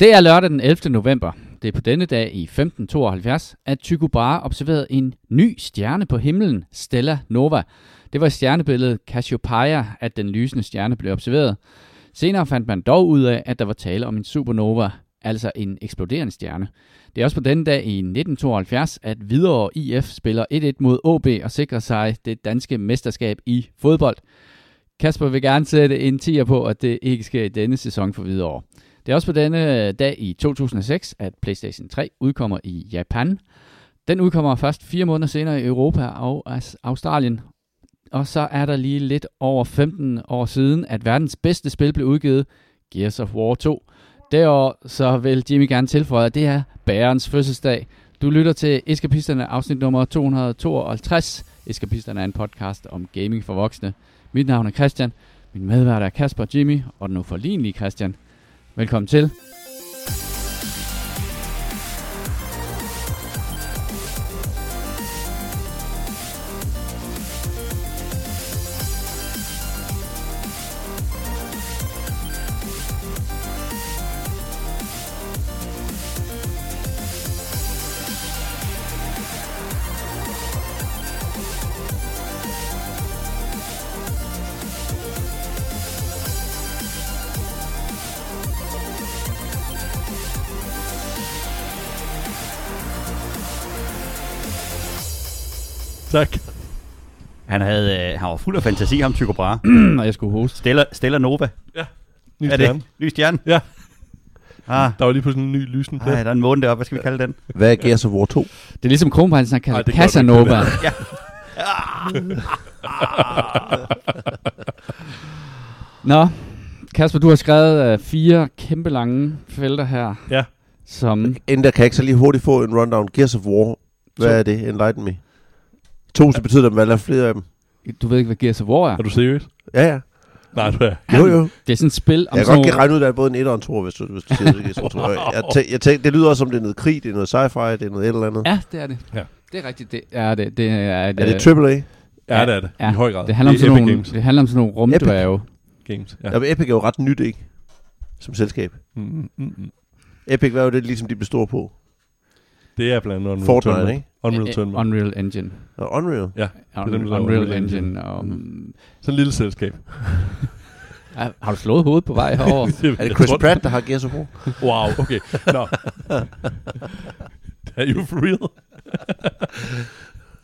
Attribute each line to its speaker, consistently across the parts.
Speaker 1: Det er lørdag den 11. november. Det er på denne dag i 1572, at Tycho Brahe observerede en ny stjerne på himlen, Stella Nova. Det var stjernebilledet Cassiopeia, at den lysende stjerne blev observeret. Senere fandt man dog ud af, at der var tale om en supernova, altså en eksploderende stjerne. Det er også på denne dag i 1972, at Hvidovre IF spiller 1-1 mod OB og sikrer sig det danske mesterskab i fodbold. Kasper vil gerne sætte en tier på, at det ikke sker i denne sæson for Hvidovre. Det er også på denne øh, dag i 2006, at PlayStation 3 udkommer i Japan. Den udkommer først fire måneder senere i Europa og Australien. Og så er der lige lidt over 15 år siden, at verdens bedste spil blev udgivet, Gears of War 2. Derover så vil Jimmy gerne tilføje, at det er bærens fødselsdag. Du lytter til Eskapisterne afsnit nummer 252. Eskapisterne er en podcast om gaming for voksne. Mit navn er Christian. Min medvært er Kasper Jimmy, og den uforlignelige Christian. Velkommen til.
Speaker 2: Tak.
Speaker 3: Han, havde, øh, han var fuld af fantasi, ham Tycho Brahe.
Speaker 1: og jeg skulle hoste.
Speaker 3: Stella, Stella Nova.
Speaker 2: Ja, ny
Speaker 3: er
Speaker 2: stjerne.
Speaker 3: det? Ny stjerne?
Speaker 2: Ja.
Speaker 3: Ah,
Speaker 2: Der var lige pludselig en ny lysende plet.
Speaker 3: ej, der er en måne deroppe. Hvad skal vi kalde den?
Speaker 4: Hvad er Gears of War 2?
Speaker 1: Det er ligesom kronprinsen, han kalder Casanova.
Speaker 3: Ja.
Speaker 1: Nå, Kasper, du har skrevet uh, fire kæmpe lange felter her,
Speaker 2: Ja.
Speaker 1: som...
Speaker 4: Inden der kan jeg ikke så lige hurtigt få en rundown. Gears of War. Hvad
Speaker 1: To.
Speaker 4: er det? Enlighten me. To, så betyder det, at der er flere af dem.
Speaker 1: Du ved ikke, hvad Gears of War er?
Speaker 2: Er du seriøs?
Speaker 4: Ja, ja.
Speaker 2: Nej, du er.
Speaker 4: Jo, jo.
Speaker 1: Det er sådan et spil om
Speaker 4: Jeg kan godt
Speaker 1: nogle-
Speaker 4: regne ud, at der er både en 1 og en 2, hvis du, hvis du siger det. Gears of War. Jeg, tæ- jeg tænker, det lyder også som, det er noget krig, det er noget sci-fi, det er noget et eller andet.
Speaker 1: Ja, det er det.
Speaker 2: Ja.
Speaker 1: Det er rigtigt. Det er det. Det er,
Speaker 4: Er det AAA?
Speaker 2: Ja, det er det.
Speaker 1: Ja.
Speaker 2: I høj grad.
Speaker 1: det handler om
Speaker 2: det
Speaker 1: sådan
Speaker 2: Epic
Speaker 1: nogle,
Speaker 2: Games.
Speaker 1: det handler om sådan nogle rumdværge.
Speaker 2: Games. Ja.
Speaker 4: Ja. Epic er jo ret nyt, ikke? Som selskab.
Speaker 2: Mm, mm, mm, mm.
Speaker 4: Epic, hvad var det ligesom, de blev store på?
Speaker 2: Det er blandt andet Unreal
Speaker 4: Fortnite,
Speaker 2: Tournament.
Speaker 4: ikke?
Speaker 2: Unreal
Speaker 1: Eh,
Speaker 2: Tournament.
Speaker 1: Unreal Engine.
Speaker 4: Og Unreal.
Speaker 2: Ja,
Speaker 1: Un-
Speaker 2: dem, der
Speaker 1: Unreal
Speaker 2: Unreal
Speaker 1: Engine. Og,
Speaker 2: Mhm. sådan et lille selskab.
Speaker 1: Er- har du slået hovedet på vej herover?
Speaker 4: Er det Chris Pratt, der har Gears of War?
Speaker 2: Wow, okay. Nå. er you for real?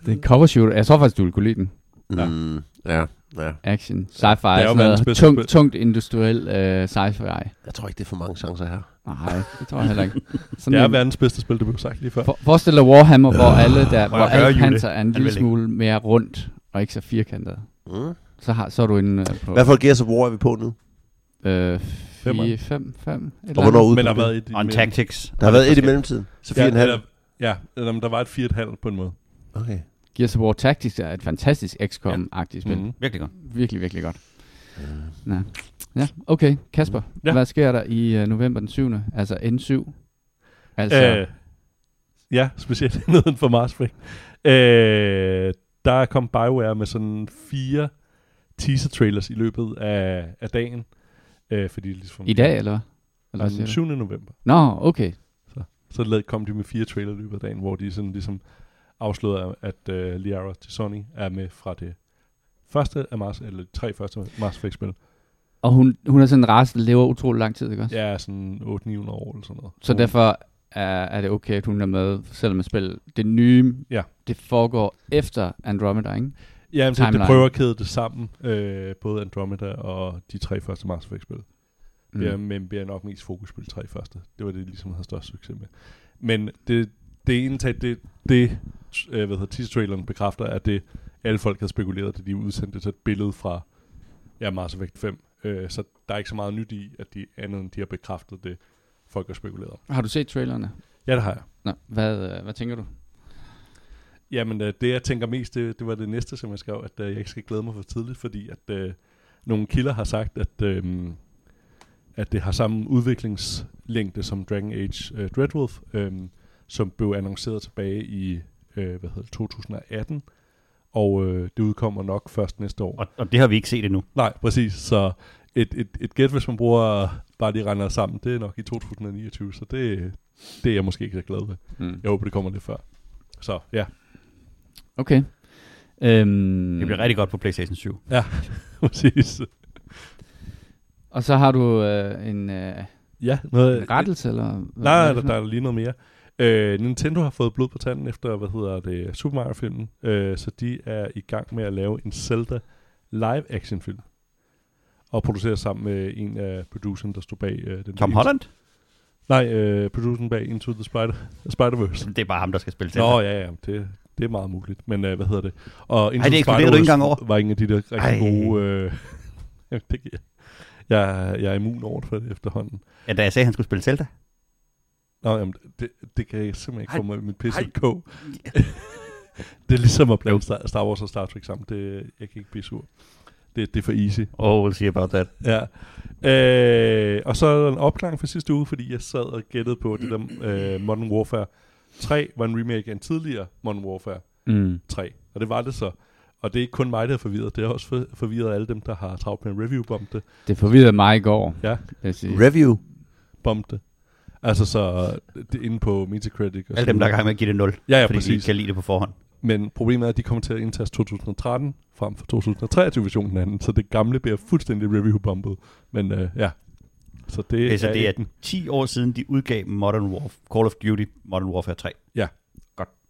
Speaker 1: det er en cover shooter. Jeg tror faktisk, du ville kunne lide den.
Speaker 2: Ja.
Speaker 4: Mm, ja, ja.
Speaker 1: Action, sci-fi,
Speaker 2: jo
Speaker 1: sådan noget tungt, tungt industriel uh, sci-fi.
Speaker 4: Jeg tror ikke, det er for mange chancer her.
Speaker 1: Nej, det tror jeg heller ikke.
Speaker 2: Det
Speaker 1: Sådan
Speaker 2: er
Speaker 1: en-
Speaker 2: verdens bedste spil, det blev sagt lige før.
Speaker 1: For, forestil dig Warhammer, hvor alle der, hvor
Speaker 3: Julie?
Speaker 1: panser er en lille smule mere rundt, og ikke så firkantet.
Speaker 4: Mm.
Speaker 1: Så, har, så er du inde uh, på
Speaker 4: Hvad for Gears of War er vi på nu?
Speaker 1: øh,
Speaker 2: Femmer.
Speaker 1: 4, 5, 5, et
Speaker 4: Og hvornår
Speaker 1: andet.
Speaker 4: ud
Speaker 2: Men der
Speaker 4: på
Speaker 2: har
Speaker 4: det?
Speaker 2: været et...
Speaker 3: On Tactics.
Speaker 4: Der har været et i mellemtiden. Så
Speaker 2: Ja,
Speaker 4: 4,5.
Speaker 2: eller, ja, eller, men der var et 4,5 på en måde.
Speaker 4: Okay.
Speaker 1: Gears of War Tactics er et fantastisk XCOM-agtigt spil.
Speaker 2: Mhm.
Speaker 3: Virkelig godt.
Speaker 1: Virkelig, virkelig godt. Ja. Ja, okay. Kasper,
Speaker 2: Ja.
Speaker 1: hvad sker der i uh, november den 7. Altså N7? Altså,
Speaker 2: Øh, ja, specielt neden for Mars Effect. Øh, der kom BioWare med sådan fire teaser-trailers i løbet af, af dagen. Øh, fordi ligesom,
Speaker 1: i dag, eller hvad?
Speaker 2: Den
Speaker 1: du?
Speaker 2: 7. november.
Speaker 1: Nå, okay.
Speaker 2: Så lad- kom de med fire trailer i løbet af dagen, hvor de sådan ligesom afslørede, at uh, Liara Sony er med fra det første af Mars, eller de tre første Mars Effect spil.
Speaker 1: Og hun, hun er sådan en race, der lever utrolig lang tid, ikke også?
Speaker 2: Er sådan 800-900 år eller sådan noget.
Speaker 1: Så
Speaker 2: Hun-
Speaker 1: derfor er, er det okay, at hun er med, selvom spillet det nye,
Speaker 2: Ja.
Speaker 1: det foregår efter Andromeda, ikke?
Speaker 2: Ja, men det, det prøver at kæde det sammen, øh, både Andromeda og de tre første Mars Effect spil. Mm. Ja, men bliver nok mest fokus på de tre første. Det var det, de ligesom havde størst succes med. Men det, det ene tag, det, det øh, hvad hedder, teaser-traileren bekræfter, at det alle folk havde spekuleret, da de udsendte et billede fra ja, Mars Effect 5. Øh, så der er ikke så meget nyt i, at de andet end de har bekræftet det, folk har spekuleret om.
Speaker 1: Har du set trailerne?
Speaker 2: Ja, det har jeg.
Speaker 1: Nå, hvad, øh, hvad tænker du?
Speaker 2: Jamen, øh, det jeg tænker mest, det, det var det næste, som jeg skrev, at øh, jeg ikke skal glæde mig for tidligt, fordi at øh, nogle kilder har sagt, at, øh, at det har samme udviklingslængde som Dragon Age øh, Dreadwolf, øh, som blev annonceret tilbage i øh, hvad hedder det, 2018, og øh, det udkommer nok først næste år.
Speaker 3: Og, og det har vi ikke set endnu.
Speaker 2: Nej, præcis. Så et, et, et gæt, hvis man bruger bare de regner sammen, det er nok i 2029, så det, det er jeg måske ikke så glad ved.
Speaker 1: Mm.
Speaker 2: Jeg håber, det kommer lidt før. Så ja,
Speaker 1: Okay. Øhm,
Speaker 3: Det bliver rigtig godt på PlayStation 7.
Speaker 2: præcis.
Speaker 1: Og så har du øh, en, øh,
Speaker 2: Ja, noget,
Speaker 1: en rettelse, eller?
Speaker 2: Nej,
Speaker 1: hvad er
Speaker 2: der, der er lige noget mere. Øh, Nintendo har fået blod på tanden efter, hvad hedder det, Super Mario-filmen. Øh, så de er i gang med at lave en Zelda live-action-film. Og producere sammen med en af produceren, der stod bag øh, den.
Speaker 3: Tom Holland?
Speaker 2: Nej, øh, produceren bag Into the Spider, Spider-Verse.
Speaker 3: Det er bare ham, der skal spille til.
Speaker 2: Nå, ja, ja, det, det er meget muligt. Men øh, hvad hedder det? Og Into
Speaker 3: det
Speaker 2: the
Speaker 3: eksploderede du ikke engang over?
Speaker 2: var en af de der rigtig
Speaker 3: Ej.
Speaker 2: gode... Øh, det, jeg, jeg er immun over for det efterhånden.
Speaker 3: Ja, da jeg sagde, at han skulle spille Zelda.
Speaker 2: Nå, jamen, det, det kan jeg simpelthen ikke
Speaker 3: Ej.
Speaker 2: få mig i mit pisse kog. det er ligesom at blande Star, Wars og Star Trek sammen. Det, jeg kan ikke blive sur. Det, det er for easy.
Speaker 3: Oh, we'll see about that.
Speaker 2: Ja. Øh, og så er der en opklaring for sidste uge, fordi jeg sad og gættede på, det der øh, Modern Warfare 3 var en remake af en tidligere Modern Warfare
Speaker 1: Mm.
Speaker 2: 3. Og det var det så. Og det er ikke kun mig, der er forvirret. Det er også for, forvirret alle dem, der har travlt med en review-bombe.
Speaker 1: Det forvirrede mig i går,
Speaker 2: Ja.
Speaker 1: sige.
Speaker 4: Review.
Speaker 2: Altså så det inde på Metacritic. Og
Speaker 3: Alle dem, der er i gang med at give det 0.
Speaker 2: Ja, ja,
Speaker 3: fordi de
Speaker 2: præcis.
Speaker 3: ikke kan lide det på forhånd.
Speaker 2: Men problemet er, at de kommer til at indtaste 2013 frem for 2023-versionen anden, så det gamle bliver fuldstændig review-bombet. Men øh, ja, så det,
Speaker 3: Okay, så det er
Speaker 2: ikke-
Speaker 3: 10 år siden, de udgav Modern Warfare, Call of Duty Modern Warfare 3.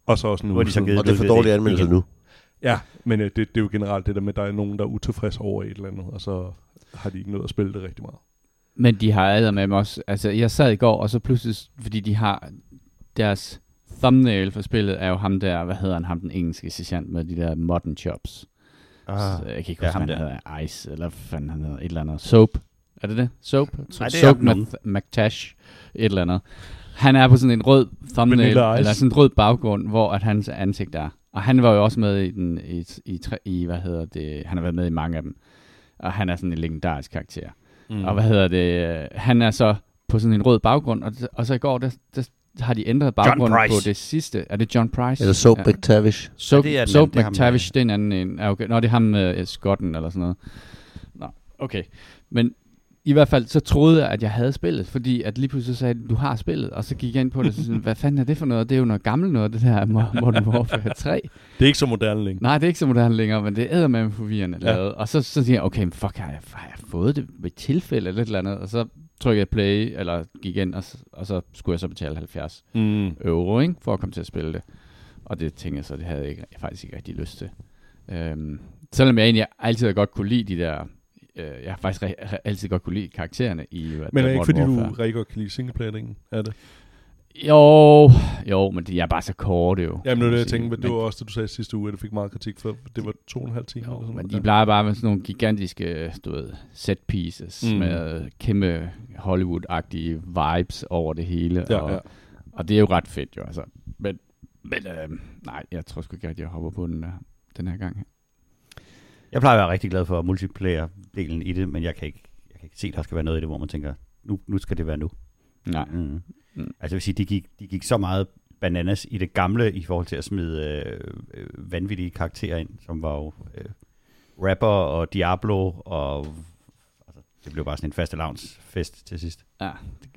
Speaker 2: Og så også
Speaker 3: Nu
Speaker 2: uge
Speaker 3: de så givet
Speaker 4: Og det er for dårlige anmeldelser nu.
Speaker 2: Ja, men øh, det, det er jo generelt det der med, at der er nogen, der er utilfredse over et eller andet, og så har de ikke nået at spille det rigtig meget.
Speaker 1: Men de har adder med mig også. Altså, jeg sad i går, og så pludselig, fordi de har deres thumbnail for spillet, er jo ham der, hvad hedder han, ham den engelske sergeant med de der modern chops.
Speaker 3: Ah.
Speaker 1: Så jeg kan ikke
Speaker 3: Ja,
Speaker 1: huske,
Speaker 3: ham
Speaker 1: hvad han
Speaker 3: der.
Speaker 1: hedder. Ice, eller hvad fanden han hedder. Et eller andet. Soap. Er det det? Soap?
Speaker 3: Nej, det
Speaker 1: Soap McTash. Et eller andet. Han er på sådan en rød thumbnail, eller sådan en rød baggrund, hvor at hans ansigt er. Og han var jo også med i den, i, i, tre- i, hvad hedder det, han har været med i mange af dem. Og han er sådan en legendarisk karakter. Mm. Og hvad hedder det? øh, Han er så på sådan en rød baggrund, og, og så i går, der, der har de ændret baggrunden på det sidste. Er det John Price?
Speaker 4: Eller Soap
Speaker 1: ja.
Speaker 4: McTavish.
Speaker 1: Soap,
Speaker 3: Ja, det er den
Speaker 1: Soap
Speaker 3: anden, er
Speaker 1: McTavish,
Speaker 3: øh.
Speaker 1: det er en anden en. Ja, okay. Nå, det er ham med uh, skotten eller sådan noget. Nå, okay. Men i hvert fald, så troede jeg, at jeg havde spillet, fordi at lige pludselig sagde de, du har spillet, og så gik jeg ind på det, og så sådan, hvad fanden er det for noget? Det er jo noget gammelt noget, det der Mo- Modern Warfare 3.
Speaker 2: Det er ikke så moderne længere.
Speaker 1: Nej, det er ikke så moderne længere, men det er med forvirrende
Speaker 2: Ja.
Speaker 1: lavet. Og så, så siger jeg, okay, men fuck, har jeg, har jeg fået det ved tilfælde eller et eller andet? Og så trykkede jeg play, eller gik ind, og, og så skulle jeg så betale 70
Speaker 2: Mm.
Speaker 1: euro, ikke, for at komme til at spille det. Og det tænkte jeg så, det havde jeg, ikke, jeg faktisk ikke rigtig lyst til. Øhm, selvom jeg egentlig altid har godt kunne lide de der, øh, jeg har faktisk re- altid godt kunne lide karaktererne i
Speaker 2: Men er det ikke fordi, du
Speaker 1: Warfare.
Speaker 2: rigtig godt kan lide singleplayeringen? Er det?
Speaker 1: Jo, jo, men de er bare så korte jo.
Speaker 2: Jamen, det er det, jeg tænkte, men det var også det, du sagde sidste uge, at du fik meget kritik for. Det var to og en halv time.
Speaker 1: Jo,
Speaker 2: eller sådan
Speaker 1: men de plejer bare med sådan nogle gigantiske, du ved, set pieces
Speaker 2: Mm.
Speaker 1: med kæmpe Hollywood-agtige vibes over det hele.
Speaker 2: Ja,
Speaker 1: og,
Speaker 2: ja.
Speaker 1: og det er jo ret fedt jo, altså. Men, men øh, nej, jeg tror sgu ikke rigtig, jeg hopper på den, der, den her gang.
Speaker 3: Jeg plejer at være rigtig glad for multiplayer-delen i det, men jeg kan ikke, jeg kan ikke se, at der skal være noget i det, hvor man tænker, nu, nu skal det være nu.
Speaker 1: Nej.
Speaker 3: Mm.
Speaker 1: Mm.
Speaker 3: Altså jeg vil sige, de gik, de gik så meget bananas i det gamle i forhold til at smide øh, øh, vanvittige karakterer ind, som var jo øh, rapper og Diablo, og altså, det blev bare sådan en faste fest til sidst.
Speaker 1: Ja,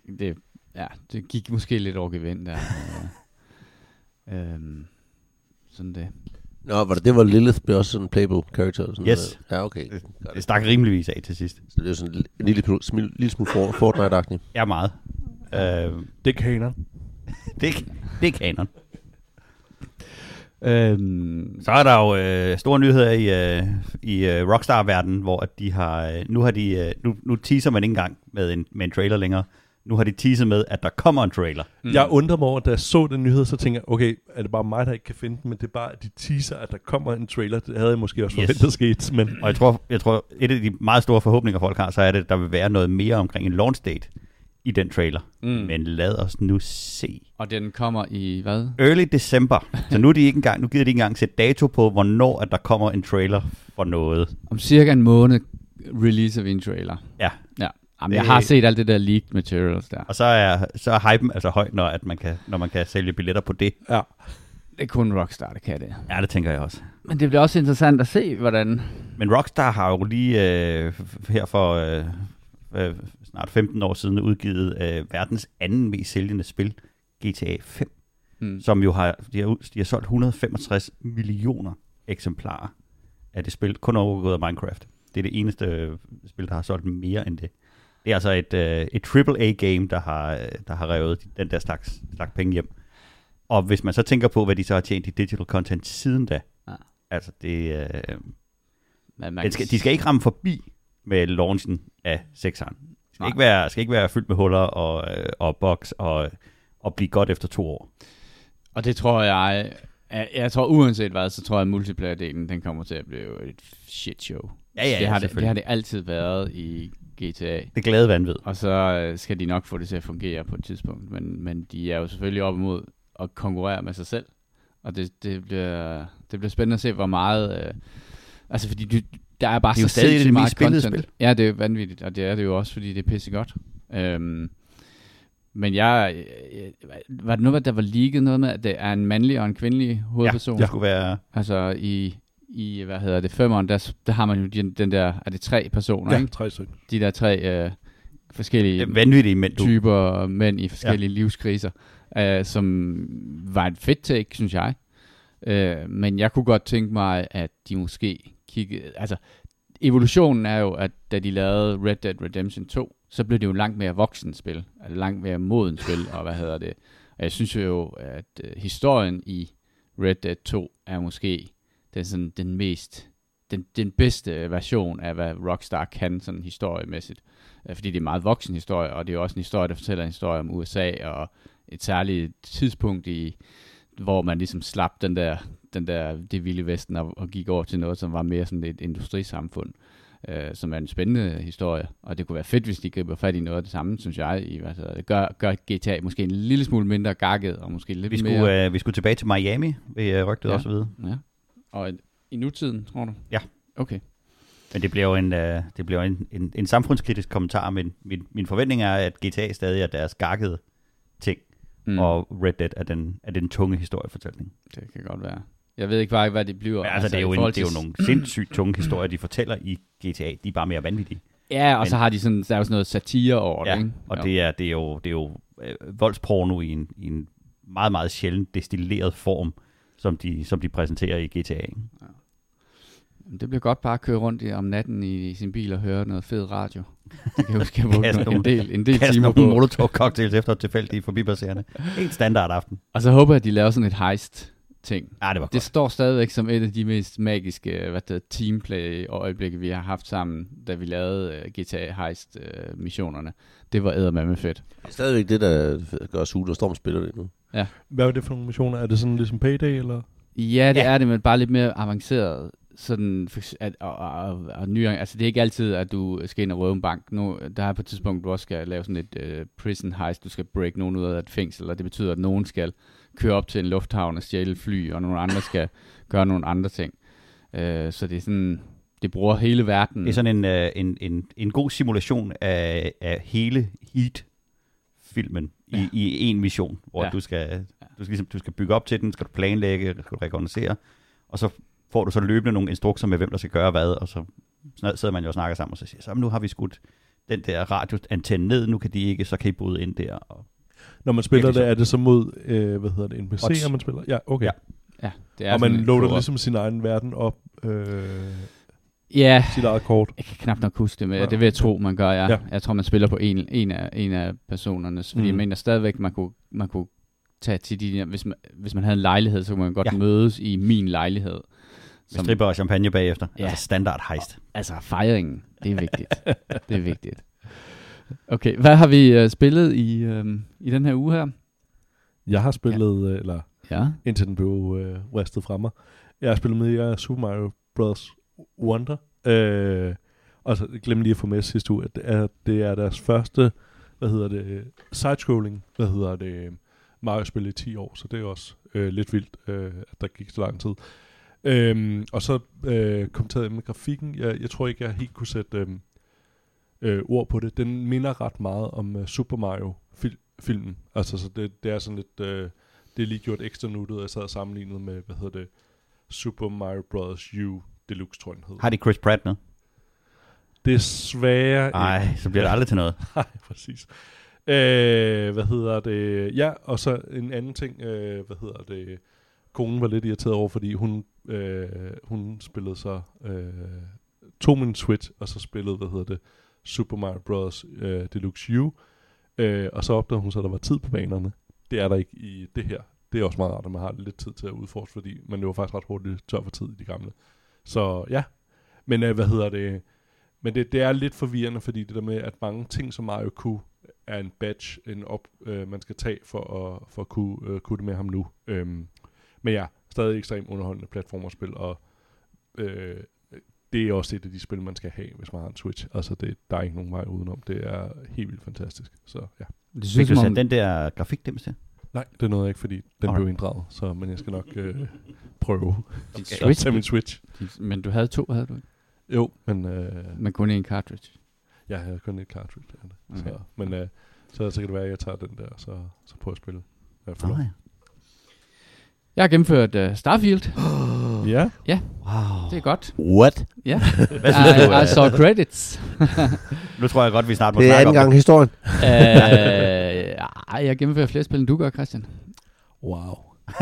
Speaker 1: det, det, ja, det gik måske lidt over gevind der. øh, øhm, sådan det.
Speaker 4: Nå, var det det, hvor Lilith blev også sådan en playable character? Sådan
Speaker 3: Yes.
Speaker 4: noget? Ja, okay.
Speaker 3: Det, det stak rimeligvis af til sidst.
Speaker 4: Så det er sådan en lille, smule- lille smule for- Fortnite-agtigt.
Speaker 3: Ja, meget. Øh,
Speaker 2: Det er kanon.
Speaker 3: det, er- det er kanon.
Speaker 1: Øhm,
Speaker 3: Så er der jo øh, store nyheder i, øh, i øh, Rockstar-verdenen, hvor at de har, øh, nu har de, øh, nu, nu teaser man ikke engang med en, med en trailer længere. Nu har de teaset med, at der kommer en trailer.
Speaker 2: Mm. Jeg undrer mig over, da jeg så den nyhed, så tænker jeg, okay, er det bare mig, der ikke kan finde den, men det er bare, at de teaser, at der kommer en trailer. Det havde jeg måske også
Speaker 3: Yes.
Speaker 2: forventet skete, men
Speaker 3: Og jeg tror, jeg tror, et af de meget store forhåbninger, folk har, så er det, at der vil være noget mere omkring en launch date i den trailer.
Speaker 1: mm.
Speaker 3: Men lad os nu se.
Speaker 1: Og den kommer i hvad?
Speaker 3: Early December. Så nu, er de ikke engang, nu gider de ikke engang sætte dato på, hvornår at der kommer en trailer for noget.
Speaker 1: Om cirka en måned release vi en trailer.
Speaker 3: Ja.
Speaker 1: Ja. Jamen, jeg har set alt det der leaked materials der.
Speaker 3: Og så er, så er hypen altså høj, når, at man kan, når man kan sælge billetter på det.
Speaker 2: ja.
Speaker 1: Det er kun Rockstar, der kan det.
Speaker 3: Ja, det tænker jeg også.
Speaker 1: Men det bliver også interessant at se, hvordan...
Speaker 3: Men Rockstar har jo lige øh, her for, øh, øh, snart 15 år siden udgivet øh, verdens anden mest sælgende spil, GTA 5,
Speaker 1: Mm.
Speaker 3: som jo har, de har, de har solgt 165 millioner eksemplarer af det spil, kun overgået af Minecraft. Det er det eneste øh, spil, der har solgt mere end det. Det er altså et, øh, et AAA-game, der har, øh, der har revet den der slags, slags penge hjem. Og hvis man så tænker på, hvad de så har tjent i digital content siden da,
Speaker 1: Ja.
Speaker 3: altså det, øh,
Speaker 1: Men man
Speaker 3: skal, de skal ikke ramme forbi med launchen af 6'eren. Det skal
Speaker 1: Nej.
Speaker 3: ikke, være, skal ikke være fyldt med huller og, øh, og box og, og blive godt efter to år.
Speaker 1: Og det tror jeg, jeg, jeg tror uanset hvad, så tror jeg, at multiplayer-delen, den kommer til at blive et shit show.
Speaker 3: Ja, ja,
Speaker 1: det, har det, det har det altid været i GTA.
Speaker 3: Det glade vanvid.
Speaker 1: Og så øh, skal de nok få det til at fungere på et tidspunkt. Men, men de er jo selvfølgelig op imod at konkurrere med sig selv. Og det, det, bliver, det bliver spændende at se, hvor meget... Øh, altså, fordi du, der er bare
Speaker 3: Det er
Speaker 1: så
Speaker 3: stadig det mest
Speaker 1: meget
Speaker 3: spillede spil.
Speaker 1: Ja, det er vanvittigt, og det er det jo også, fordi det er pissegodt. Øhm, men jeg... øh, Var det noget, der var leaget noget med, at det er en mandlig og en kvindelig hovedperson?
Speaker 3: Det skulle være...
Speaker 1: Altså i, i, hvad hedder det, femeren, der, der har man jo den, den der, er det tre personer,
Speaker 2: Ja,
Speaker 1: ikke?
Speaker 2: tre stykker.
Speaker 1: De der tre øh, forskellige
Speaker 3: Det vanvittige mænd, du.
Speaker 1: typer mænd i forskellige ja. livskriser, øh, som var et fedt take, synes jeg. Øh, men jeg kunne godt tænke mig, at de måske kiggede... Altså, evolutionen er jo, at da de lavede Red Dead Redemption 2, så blev det jo langt mere voksen spil, altså langt mere moden spil, og hvad hedder det. Og jeg synes jo, at øh, historien i Red Dead 2 er måske den, sådan, den mest, den, den bedste version af, hvad Rockstar kan sådan historiemæssigt. Øh, Fordi det er en meget voksen historie, og det er også en historie, der fortæller en historie om USA, og et særligt tidspunkt i, hvor man ligesom slap den der, den der det vilde vesten og, og gik over til noget, som var mere sådan et industrisamfund, øh, som er en spændende historie. Og det kunne være fedt, hvis de griber fat i noget af det samme, synes jeg. I, det, gør, gør GTA måske en lille smule mindre gakket, og måske lidt
Speaker 3: Vi
Speaker 1: mere...
Speaker 3: skulle, øh, vi skulle tilbage til Miami, ved øh, rygtet
Speaker 1: Ja.
Speaker 3: også vide.
Speaker 1: Ja. Og i- nutiden, tror du?
Speaker 3: Ja.
Speaker 1: Okay.
Speaker 3: Men det bliver jo en, øh, det bliver jo en, en, en samfundskritisk kommentar, men min, min forventning er, at GTA stadig er deres gakkede ting,
Speaker 1: Mm.
Speaker 3: og Red Dead er den, er den tunge historiefortælling.
Speaker 1: Det kan godt være. Jeg ved ikke bare, hvad det bliver.
Speaker 3: Men altså, det, er jo
Speaker 1: i
Speaker 3: en,
Speaker 1: forhold
Speaker 3: det er jo
Speaker 1: til-
Speaker 3: nogle sindssygt tunge historier, de fortæller i GTA. De er bare mere vanvittige.
Speaker 1: Ja, og
Speaker 3: Men-
Speaker 1: så har de sådan, der er jo sådan noget satire over det,
Speaker 3: Ja,
Speaker 1: ikke?
Speaker 3: og
Speaker 1: Jo.
Speaker 3: det er, det er jo, det er jo øh, voldsporno i en, i en meget, meget sjældent destilleret form, som de, som de præsenterer i GTA. Ikke?
Speaker 1: Det bliver godt bare at køre rundt i, om natten i, i sin bil og høre noget fed radio. Det kan jeg huske, jeg brugte en del, en del timer
Speaker 3: nogle
Speaker 1: på.
Speaker 3: molotov cocktails efter et tilfældigt forbipasserende. Helt standard aften.
Speaker 1: Og så håber jeg, at de laver sådan et heist ting.
Speaker 3: Ja, det var
Speaker 1: Det
Speaker 3: godt.
Speaker 1: står stadigvæk som et af de mest magiske hvad det hedder, teamplay-øjeblikke, vi har haft sammen, da vi lavede uh, GTA Heist-missionerne. det var eddermame fedt.
Speaker 4: Det er stadigvæk det, der gør Sule og Storm spiller det nu.
Speaker 2: Hvad var det for nogle missioner? Er det sådan ligesom Payday, eller?
Speaker 1: Ja, det
Speaker 3: Ja.
Speaker 1: er det, men bare lidt mere avanceret. Sådan, at, og, og, og, og nye, altså det er ikke altid, at du skal ind og røve en bank. Nu, der er på et tidspunkt, du også skal lave sådan et uh, prison heist, du skal break nogen ud af et fængsel, og det betyder, at nogen skal køre op til en lufthavn og stjæle fly, og nogle andre skal gøre nogle andre ting. Uh, så det er sådan, det bruger hele verden.
Speaker 3: Det er sådan en, øh, en, en, en god simulation af, af hele Heat-filmen i,
Speaker 1: Ja.
Speaker 3: i en mission, hvor
Speaker 1: Ja.
Speaker 3: du, skal, du, skal ligesom, du skal bygge op til den, skal du planlægge, skal du rekognosere, og så får du så løbende nogle instrukser med, hvem der skal gøre hvad, og så sidder man jo og snakker sammen, og så siger så nu har vi skudt den der radioantenne ned, nu kan de ikke, så kan I bryde ind der. Og
Speaker 2: Når man spiller det, er det så mod, øh, hvad hedder det, NPC'er, man spiller? Ja, okay.
Speaker 3: Ja.
Speaker 2: Ja.
Speaker 1: det er
Speaker 2: Og man loader ligesom sin egen verden op, øh,
Speaker 1: Ja,
Speaker 2: sit eget kort.
Speaker 1: Jeg kan knap nok huske det, men
Speaker 2: Ja.
Speaker 1: ja. det vil jeg tro, man gør, ja.
Speaker 2: Ja.
Speaker 1: ja. Jeg tror, man spiller på en, en, af, en af personerne, fordi
Speaker 2: Mm.
Speaker 1: jeg mener stadigvæk, man kunne, man kunne tage til de hvis man, hvis man havde en lejlighed, så kunne man godt
Speaker 3: Ja.
Speaker 1: ja. mødes i min lejlighed.
Speaker 3: med stripper og champagne bagefter.
Speaker 1: Ja.
Speaker 3: Altså standard heist.
Speaker 1: Altså fejringen, det er vigtigt. det er vigtigt. Okay, hvad har vi uh, spillet i, um, i den her uge her?
Speaker 2: Jeg har spillet, øh, eller
Speaker 1: Ja.
Speaker 2: indtil den blev øh, wrestet fra mig. Jeg har spillet med i Super Mario Bros. Wonder. Øh, og så glem lige at få med sidste uge, at det er, det er deres første, hvad hedder det, sidescrolling, hvad hedder det, Mario-spil i 10 år, så det er også øh, lidt vildt, øh, at der gik så lang tid. Øhm, og så øh, kommenterede jeg med grafikken. Jeg, jeg tror ikke, jeg helt kunne sætte øh, øh, ord på det. Den minder ret meget om øh, Super Mario-filmen. Altså, så det, det er sådan lidt... Øh, det er lige gjort ekstra nuttet, og jeg sad og sammenlignet med, hvad hedder det, Super Mario Bros. U Deluxe, tror jeg den hed.
Speaker 3: Har de Chris Pratt med?
Speaker 2: Desværre
Speaker 3: Nej, så bliver det aldrig til noget.
Speaker 2: Nej, præcis. Øh, hvad hedder det? Ja, og så en anden ting, øh, hvad hedder det? Konen var lidt irriteret over, fordi hun, øh, hun spillede så øh, tog min Switch, og så spillede, hvad hedder det, Super Mario Bros. Øh, Deluxe U. Øh, og så opdagede hun så, at der var tid på banerne. Det er der ikke i det her. Det er også meget rart, at man har lidt tid til at udforske, fordi man løber faktisk ret hurtigt tør for tid i de gamle. Så ja, men øh, hvad hedder det? Men det, det er lidt forvirrende, fordi det der med, at mange ting som Mario Q er en badge, en op, øh, man skal tage for at, for at kunne, øh, kunne det med ham nu. Øhm, men ja, stadig ekstremt underholdende platformerspil, og øh, det er også et af de spil, man skal have, hvis man har en Switch. Altså, det, der er ikke nogen vej udenom. Det er helt vildt fantastisk. Så ja.
Speaker 1: Det
Speaker 3: Fik
Speaker 1: synes
Speaker 3: du
Speaker 1: som
Speaker 3: sat
Speaker 1: om,
Speaker 3: den der grafikdims til?
Speaker 2: Nej, det nåede jeg ikke, fordi den
Speaker 3: Alright.
Speaker 2: blev inddraget. Så, men jeg skal nok øh, prøve
Speaker 1: din
Speaker 2: at
Speaker 1: Switch,
Speaker 2: tage min Switch.
Speaker 1: men du havde to, havde du ikke?
Speaker 2: Jo, men øh,
Speaker 1: Men kun en cartridge.
Speaker 2: jeg havde kun et cartridge. Det er det.
Speaker 1: Okay.
Speaker 2: Så, men øh, så, så kan det være, at jeg tager den der, så, så prøver jeg at spille. Jeg får lov.
Speaker 3: ja.
Speaker 1: Jeg har gennemført uh, Starfield.
Speaker 2: Ja,
Speaker 3: Wow.
Speaker 1: Det er godt.
Speaker 4: What?
Speaker 1: Ja.
Speaker 3: Hvad synes du?
Speaker 1: I, I
Speaker 3: øh,
Speaker 1: saw credits.
Speaker 3: Nu tror jeg godt, vi snart må
Speaker 4: Det er
Speaker 3: snakke
Speaker 4: anden
Speaker 3: om
Speaker 4: gang i historien.
Speaker 1: uh, ej, jeg gennemfører flere spil, end du gør, Christian.
Speaker 2: wow.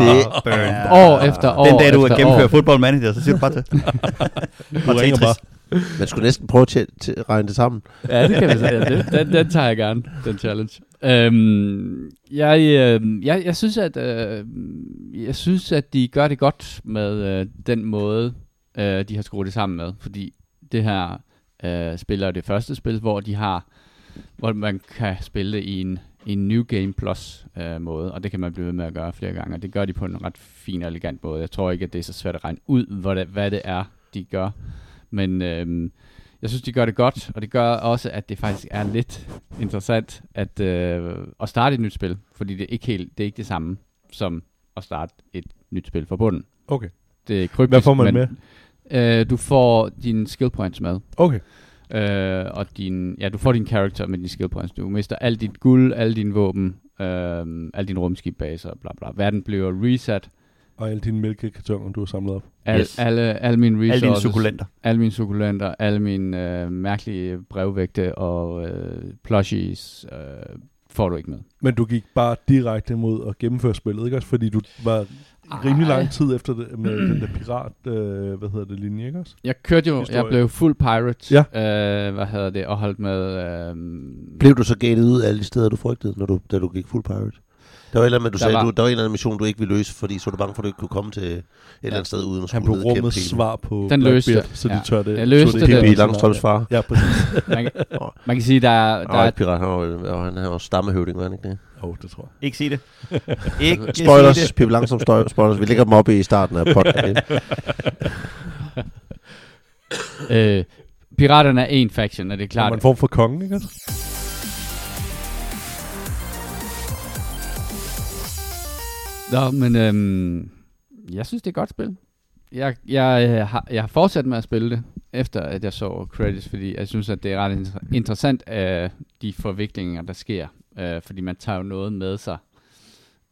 Speaker 4: Det
Speaker 3: Burn.
Speaker 1: År efter år
Speaker 3: Den dag, du
Speaker 1: efter
Speaker 3: gennemfører
Speaker 1: år.
Speaker 3: football manager, så siger du bare til.
Speaker 2: Du bare.
Speaker 4: Man skulle næsten prøve at tæ- regne det sammen.
Speaker 1: Ja, det kan vi sige. Ja, det, den, den tager jeg gerne, den challenge. Øhm, jeg, øh, jeg, jeg, synes, at, øh, jeg synes, at de gør det godt med øh, den måde, øh, de har skruet det sammen med. Fordi det her øh, spiller det første spil, hvor de har hvor man kan spille det i en, i en New Game Plus øh, måde, og det kan man blive ved med at gøre flere gange, og det gør de på en ret fin og elegant måde. Jeg tror ikke, at det er så svært at regne ud, hvad det, hvad det er, de gør. Men øh, jeg synes, de gør det godt, og det gør også, at det faktisk er lidt interessant at, øh, at starte et nyt spil, fordi det er ikke helt, det er ikke det samme som at starte et nyt spil fra bunden.
Speaker 2: Okay.
Speaker 1: Det er kryptisk,
Speaker 2: Hvad får man
Speaker 1: men, med? Øh, du får dine skill points med,
Speaker 2: Okay.
Speaker 1: Øh, og din, ja, du får din character med dine skill points. Du mister alt dit guld, alle dine våben, øh, alle dine rumskibbaser, bla bla. Verden bliver reset.
Speaker 2: Og alle dine mælkekartoner, du har samlet op.
Speaker 1: Al,
Speaker 3: Yes.
Speaker 1: alle, alle mine resources.
Speaker 3: Alle dine sukulenter.
Speaker 1: alle mine sukulenter, alle mine øh, mærkelige brevvægte og øh, plushies øh, får du ikke med.
Speaker 2: Men du gik bare direkte mod at gennemføre spillet, ikke også? Fordi du var rimelig lang tid efter det, med den der pirat, øh, hvad hedder det, linje, ikke også?
Speaker 1: Jeg kørte jo,
Speaker 2: Historie.
Speaker 1: jeg blev fuld pirate,
Speaker 2: Ja.
Speaker 1: øh, hvad hedder det, og holdt med... Øh,
Speaker 4: Blev du så gated ud af alle de steder, du frygtede, når du, da du gik full pirate? Der var, et eller andet, med, du
Speaker 1: Der
Speaker 4: sagde,
Speaker 1: var-
Speaker 4: Du, der var en eller anden mission, du ikke ville løse, fordi så var du bange for, at du ikke kunne komme til et eller andet sted uden at
Speaker 2: Han
Speaker 4: skulle
Speaker 2: blev
Speaker 4: ned og kæmpe
Speaker 2: rummets
Speaker 4: hele.
Speaker 2: svar på
Speaker 1: Den løste
Speaker 2: Blackbeard,
Speaker 1: det.
Speaker 2: så de
Speaker 1: Ja.
Speaker 2: tør det.
Speaker 1: Jeg løste
Speaker 2: tog
Speaker 1: det.
Speaker 4: Pippi
Speaker 2: vejen.
Speaker 4: Langstrøms far.
Speaker 2: Ja, præcis.
Speaker 1: man, kan- man kan sige, der er... Der
Speaker 4: Der
Speaker 1: er
Speaker 4: er pirat, han var, jo- han er jo stammehøvding, var han ikke det?
Speaker 2: Åh, oh, det tror jeg.
Speaker 3: Ikke sige det. Ikke sige
Speaker 4: Spoilers,
Speaker 3: det.
Speaker 4: Pippi Langstrøm støj, spoilers. Vi lægger dem op i starten af podcasten.
Speaker 1: øh, piraterne er en faction, og det er
Speaker 2: Klart. en form for konge, ikke?
Speaker 1: Nå, men øhm, jeg synes, det er et godt spil. Jeg, jeg, øh, har, jeg har fortsat med at spille det, efter at jeg så credits, fordi jeg synes, at det er ret inter- interessant, øh, de forviklinger, der sker. Øh, fordi man tager jo noget med sig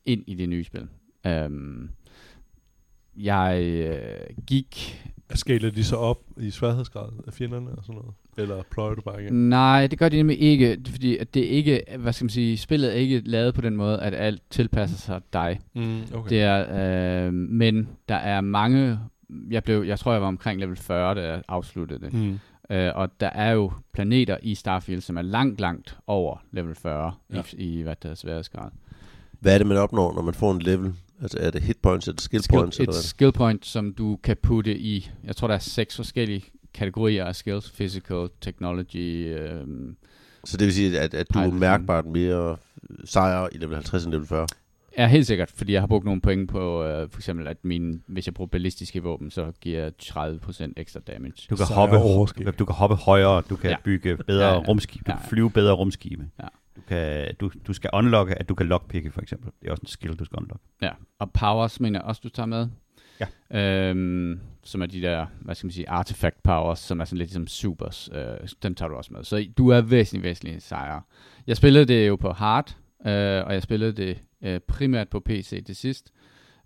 Speaker 1: ind i det nye spil. Øhm, jeg øh, gik
Speaker 2: Skaler de så op i sværhedsgrad af fjenderne og sådan noget? Eller pløjer du bare igen?
Speaker 1: Nej, det gør de nemlig ikke, fordi at det er ikke, hvad skal man sige, spillet er ikke lavet på den måde, at alt tilpasser sig dig.
Speaker 2: Mm, okay.
Speaker 1: Det er, øh, men der er mange, jeg blev, jeg tror jeg var omkring level 40, da jeg afsluttede det.
Speaker 2: Mm.
Speaker 1: Øh, og der er jo planeter i Starfield, som er langt, langt over level 40
Speaker 2: Ja.
Speaker 1: i, i, hvad der er sværhedsgrad.
Speaker 4: Hvad er det, man opnår, når man får en level? Altså, er det hit points, eller skill points?
Speaker 1: Skill,
Speaker 4: Eller
Speaker 1: et
Speaker 4: hvad?
Speaker 1: skill point, som du kan putte i, jeg tror der er seks forskellige kategorier af skills, physical, technology, øh,
Speaker 4: Så det vil sige, at, at du
Speaker 1: Piloting.
Speaker 4: mærkbart mere sejr i level 50 end level 40?
Speaker 1: Ja, helt sikkert, fordi jeg har brugt nogle point på, øh, for eksempel, at min, hvis jeg bruger ballistiske våben, så giver jeg 30% ekstra damage.
Speaker 3: Du kan,
Speaker 2: Sejr
Speaker 3: hoppe, du, kan, du kan hoppe højere, du kan
Speaker 1: Ja.
Speaker 3: bygge bedre
Speaker 1: Ja,
Speaker 3: ja, rumskibe, du
Speaker 1: Ja,
Speaker 3: kan
Speaker 1: ja.
Speaker 3: flyve bedre rumskibe.
Speaker 1: Ja.
Speaker 3: Du, kan, du, du skal unlocke, at du kan lockpicke, for eksempel. Det er også en skill, du skal unlocke.
Speaker 1: Ja, og powers mener jeg også, du tager med.
Speaker 3: Ja.
Speaker 1: Øhm, som er de der, hvad skal man sige, artifact powers, som er sådan lidt ligesom supers. Øh, dem tager du også med. Så du er væsentligt, væsentligt sejre. Jeg spillede det jo på hard, øh, og jeg spillede det øh, primært på PC til sidst.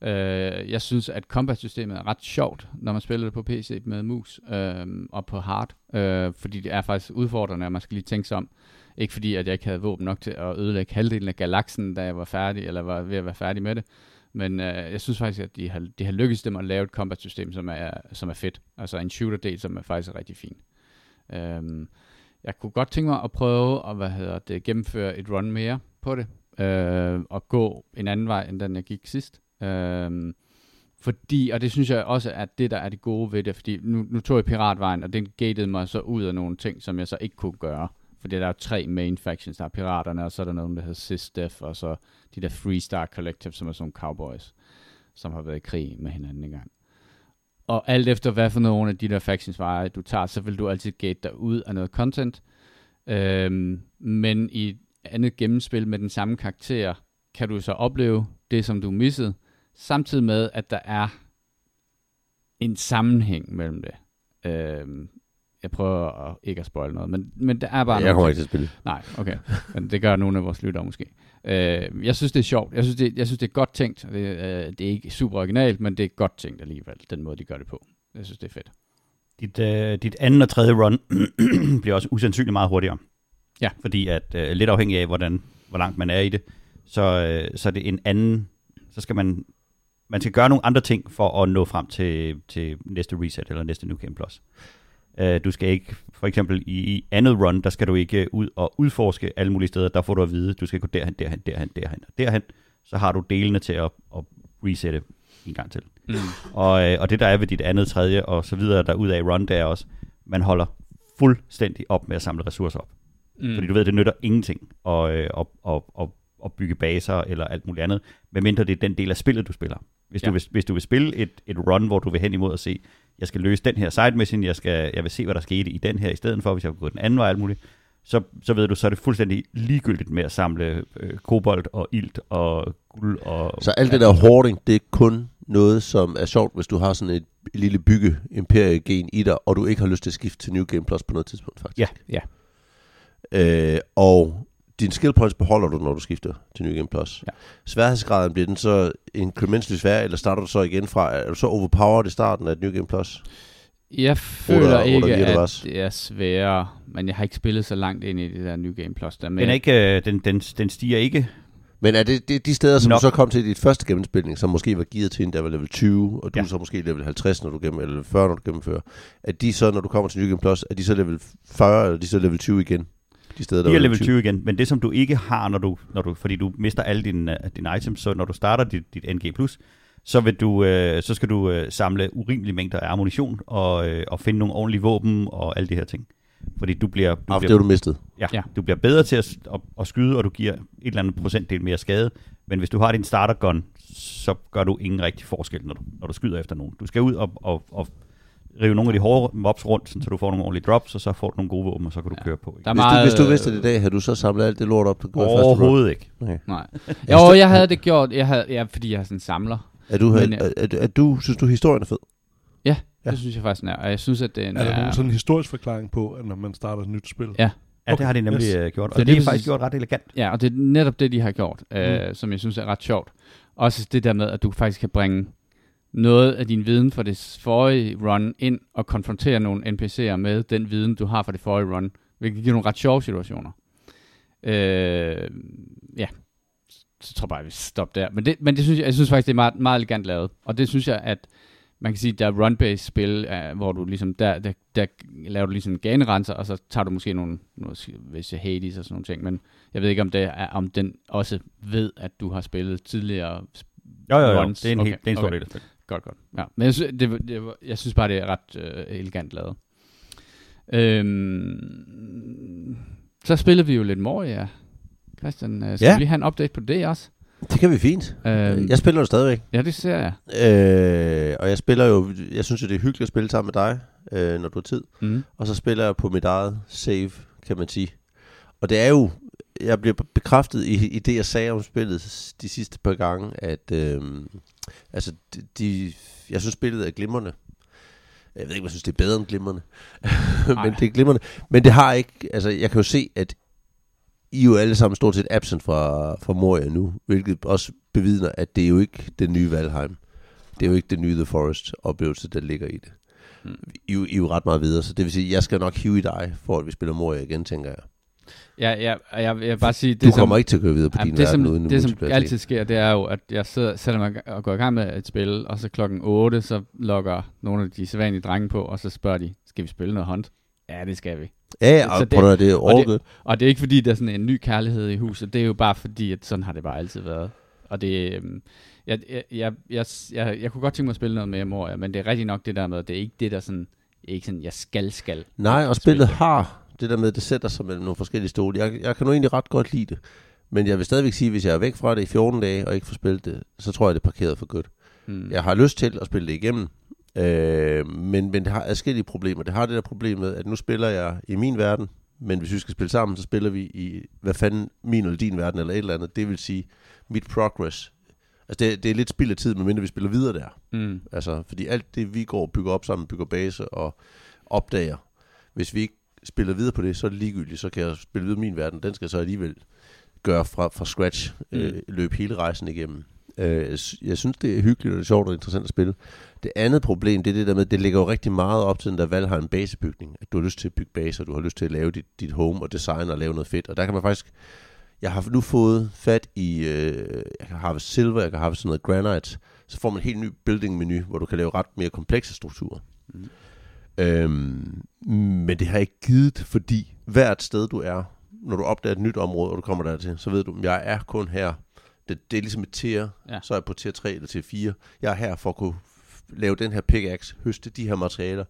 Speaker 1: Øh, jeg synes, at combat-systemet er ret sjovt, når man spiller det på PC med mus øh, og på hard, øh, fordi det er faktisk udfordrende, og man skal lige tænke sig om. Ikke fordi, at jeg ikke havde våben nok til at ødelægge halvdelen af galaksen, da jeg var færdig, eller var ved at være færdig med det. Men øh, jeg synes faktisk, at de har, de har lykkedes dem at lave et combat-system, som er, som er fedt. Altså en shooter-del, som er faktisk rigtig fin. Øhm, jeg kunne godt tænke mig at prøve at hvad hedder det, gennemføre et run mere på det, øh, og gå en anden vej, end den jeg gik sidst. Øh, fordi, og det synes jeg også er det, der er det gode ved det, fordi nu, nu tog jeg piratvejen, og den gatede mig så ud af nogle ting, som jeg så ikke kunne gøre. Fordi der er jo tre main factions, der er piraterne, og så er der nogen, der hedder Sistef, og så de der Freestar Collective, som er sådan cowboys, som har været i krig med hinanden engang. Og alt efter hvad for nogle af de der factions veje du tager, så vil du altid gate dig ud af noget content. Øhm, men i andet gennemspil med den samme karakter, kan du så opleve det, som du missede, samtidig med, at der er en sammenhæng mellem det. Øhm, jeg prøver at, ikke at spoil noget, men, men der er bare
Speaker 4: Jeg kommer ikke til at spille.
Speaker 1: Nej, okay. Men det gør nogle af vores lyttere måske. Øh, jeg synes, det er sjovt. Jeg synes, det, jeg synes, det er godt tænkt. Det, øh, det er ikke super originalt, men det er godt tænkt alligevel, den måde, de gør det på. Jeg synes, det er fedt.
Speaker 3: Dit, øh, dit anden og tredje run bliver også usandsynligt meget hurtigere.
Speaker 1: Ja.
Speaker 3: Fordi at øh, lidt afhængig af, hvordan, hvor langt man er i det, så, øh, så er det en anden, så skal man, man skal gøre nogle andre ting for at nå frem til, til næste reset eller næste New Game Plus. Øh, du skal ikke, for eksempel i, i andet run, der skal du ikke ud og udforske alle mulige steder, der får du at vide, du skal gå derhen, derhen, derhen, derhen og derhen, så har du delene til at, at resette en gang til.
Speaker 1: Mm.
Speaker 3: Og, øh, og det der er ved dit andet, tredje og så videre der ud af run, det er også, man holder fuldstændig op med at samle ressourcer op. Mm. Fordi du ved, det nytter ingenting at, øh, at, at, at, at bygge baser eller alt muligt andet, medmindre det er den del af spillet, du spiller. Hvis, ja. Du, vil, hvis du vil spille et, et run, hvor du vil hen imod at se, jeg skal løse den her side mission, jeg, skal, jeg vil se, hvad der skete i den her, i stedet for, hvis jeg vil gå den anden vej alt muligt, så, så ved du, så er det fuldstændig ligegyldigt med at samle øh, kobolt og ilt og guld og...
Speaker 4: Så alt det der hoarding, det er kun noget, som er sjovt, hvis du har sådan et lille bygge imperie-gen i dig, og du ikke har lyst til at skifte til New Game Plus på noget tidspunkt, faktisk.
Speaker 3: Ja,
Speaker 1: Ja.
Speaker 4: Øh, og din skill points beholder du, når du skifter til New Game Plus.
Speaker 1: Ja.
Speaker 4: Sværhedsgraden bliver den så incrementally svær, eller starter du så igen fra, er du så overpowered i starten af New Game Plus?
Speaker 1: Jeg føler
Speaker 4: Oder-
Speaker 1: ikke,
Speaker 4: oder
Speaker 1: at det er sværere, men jeg har ikke spillet så langt ind i det der New Game Plus. Der, men
Speaker 3: den, er ikke, øh, den, den, den stiger ikke.
Speaker 4: Men er det, det de steder, som
Speaker 3: Nok.
Speaker 4: du så kom til i dit første gennemspilning, som måske var gearet til en, der var level 20, og du
Speaker 3: Ja.
Speaker 4: så måske level 50, når du gennem, eller 40, når du gennemfører, er de så, når du kommer til New Game Plus, er de så level 40, eller er de så level 20 igen? De steder, der
Speaker 3: De er level 20 igen, men det som du ikke har, når du, når du, fordi du mister alle dine, uh, dine items, så når du starter dit, dit NG+, så, vil du, øh, så skal du øh, samle urimelige mængder af ammunition og, øh, og finde nogle ordentlige våben og alle de her ting. Fordi du bliver, du,
Speaker 4: Ah, for det
Speaker 3: bliver,
Speaker 4: har du mistet.
Speaker 3: ja,
Speaker 1: Ja.
Speaker 3: du bliver bedre til at, at, at skyde, og du giver et eller andet procentdel mere skade. Men hvis du har din starter gun, så gør du ingen rigtig forskel, når du, når du skyder efter nogen. Du skal ud og, og, og rive nogle af de hårde mobs rundt, sådan, så du får nogle ordentlige drops, og så får du nogle gode våben, og så kan du
Speaker 1: Ja.
Speaker 3: køre på. Ikke?
Speaker 1: der er
Speaker 4: Hvis,
Speaker 1: meget,
Speaker 4: du, hvis du vidste det i dag, havde du så samlet alt det lort op, du gjorde i første run?
Speaker 3: Overhovedet ikke.
Speaker 4: Okay.
Speaker 1: Nej. Jo, jeg havde det gjort, jeg havde, ja, fordi jeg er sådan en samler.
Speaker 4: Er du,
Speaker 1: Men,
Speaker 4: er, er, er, er, du, synes du, historien er fed?
Speaker 1: Ja,
Speaker 4: Ja.
Speaker 1: det synes jeg faktisk, den er. Og jeg synes, at den
Speaker 2: Er der nogen
Speaker 1: er...
Speaker 2: sådan en historisk forklaring på, at når man starter et nyt spil?
Speaker 1: Ja.
Speaker 3: Ja, det har de nemlig
Speaker 2: Yes.
Speaker 3: yes. gjort, og det,
Speaker 1: det
Speaker 3: er faktisk gjort ret elegant.
Speaker 1: Ja, og det er netop det, de har gjort, øh, som jeg synes er ret sjovt. Også det der med, at du faktisk kan bringe noget af din viden fra det forrige run ind og konfrontere nogle NPC'er med den viden, du har fra det forrige run, hvilket giver nogle ret sjove situationer. Øh, ja, så tror jeg bare, vi stopper der. Men det, men det synes jeg, jeg synes faktisk, det er meget, meget elegant lavet. Og det synes jeg, at man kan sige, der er run-based spil, uh, hvor du ligesom, der, der, der laver du ligesom en ganerenser, og så tager du måske nogle, noget, hvis jeg Hades og sådan nogle ting, men jeg ved ikke, om, det er, om den også ved, at du har spillet tidligere.
Speaker 3: Jo, jo, jo.
Speaker 1: Runs.
Speaker 3: Det er en,
Speaker 1: okay.
Speaker 3: helt, det er en stor
Speaker 1: okay.
Speaker 3: del af spillet.
Speaker 1: Godt, godt. Ja. Men jeg synes, det, det, jeg synes bare, det er ret øh, elegant lavet. Øhm, så spillede vi jo lidt Moria. Christian, øh, skal
Speaker 4: Ja.
Speaker 1: vi lige have en update på det også?
Speaker 4: Det kan vi fint.
Speaker 1: Øhm,
Speaker 4: Jeg spiller jo stadigvæk.
Speaker 1: Ja, det ser jeg.
Speaker 4: Øh, og jeg spiller jo, jeg synes jo, det er hyggeligt at spille sammen med dig, øh, når du har tid.
Speaker 1: Mm.
Speaker 4: Og så spiller jeg på mit eget save, kan man sige. Og det er jo, jeg bliver bekræftet i, i det, jeg sagde om spillet de sidste par gange, at øh, altså, de, de, jeg synes, spillet er glimrende. Jeg ved ikke, om jeg synes, det er bedre end glimrende. Men det er glimrende. Men det har ikke, altså jeg kan jo se, at I jo alle sammen stort set absent fra, fra Moria nu, hvilket også bevidner, at det er jo ikke det nye Valheim. Det er jo ikke det nye The Forest oplevelse, der ligger i det.
Speaker 1: Mm.
Speaker 4: I, I er jo ret meget videre, så det vil sige, jeg skal nok hive i dig, for at vi spiller Moria igen, tænker jeg.
Speaker 1: Ja, ja, jeg, jeg vil bare sige... Det,
Speaker 4: Du
Speaker 1: som-
Speaker 4: kommer ikke til at køre videre på
Speaker 1: Ja,
Speaker 4: din
Speaker 1: det,
Speaker 4: verden
Speaker 1: som,
Speaker 4: uden
Speaker 1: det, som altid sker, det er jo, at jeg sidder, sætter mig og går i gang med et spil, og så klokken 8, så logger nogle af de sædvanlige drenge på, og så spørger de, skal vi spille noget hunt? Ja, det skal vi.
Speaker 4: Ja, ja,
Speaker 1: Så
Speaker 4: og
Speaker 1: det-
Speaker 4: prøv at det er
Speaker 1: og det-. Og det er ikke fordi, der er sådan en ny kærlighed i huset, det er jo bare fordi, at sådan har det bare altid været. Og det, øhm, jeg, jeg, jeg, jeg, jeg, jeg kunne godt tænke mig at spille noget mere Moria, men det er rigtig nok det der med, det er ikke det der sådan, ikke sådan, jeg skal, skal.
Speaker 4: Nej, og
Speaker 1: spille
Speaker 4: spillet
Speaker 1: det.
Speaker 4: har det der med, det sætter sig mellem nogle forskellige stole. Jeg, jeg kan nu egentlig ret godt lide det. Men jeg vil stadigvæk sige, at hvis jeg er væk fra det i 14 dage, og ikke får spillet det, så tror jeg, det er parkeret for godt.
Speaker 1: Hmm.
Speaker 4: Jeg har lyst til at spille det igennem, øh, men, men det har adskillige problemer. Det har det der problem med, at nu spiller jeg i min verden, men hvis vi skal spille sammen, så spiller vi i, hvad fanden, min eller din verden, eller et eller andet. Det vil sige, mit progress. Altså, det, det er lidt spild af tid, medmindre vi spiller videre der.
Speaker 1: Mm.
Speaker 4: Altså, fordi alt det, vi går og bygger op sammen, bygger base og opdager, hvis vi ikke spiller videre på det, så er det ligegyldigt. Så kan jeg spille videre min verden. Den skal jeg så alligevel gøre fra, fra scratch, øh,
Speaker 1: Mm.
Speaker 4: løbe hele rejsen igennem. Øh, jeg sy- jeg synes, det er hyggeligt, og det er sjovt og interessant at spille. Det andet problem, det er det der med, det ligger jo rigtig meget op til den der Valheim basebygning. At du har lyst til at bygge baser, du har lyst til at lave dit, dit home og design og lave noget fedt. Og der kan man faktisk... Jeg har nu fået fat i... Øh, jeg kan have silver, jeg kan have sådan noget granite. Så får man en helt ny building-menu, hvor du kan lave ret mere komplekse strukturer.
Speaker 1: Mm.
Speaker 4: Øhm, men det har jeg ikke givet, fordi hvert sted du er, når du opdager et nyt område, og du kommer dertil, så ved du, at jeg er kun her. Det, det er ligesom et tier,
Speaker 1: Ja.
Speaker 4: så er jeg på tier 3 eller tier 4. Jeg er her for at kunne lave den her pickaxe, høste de her materialer,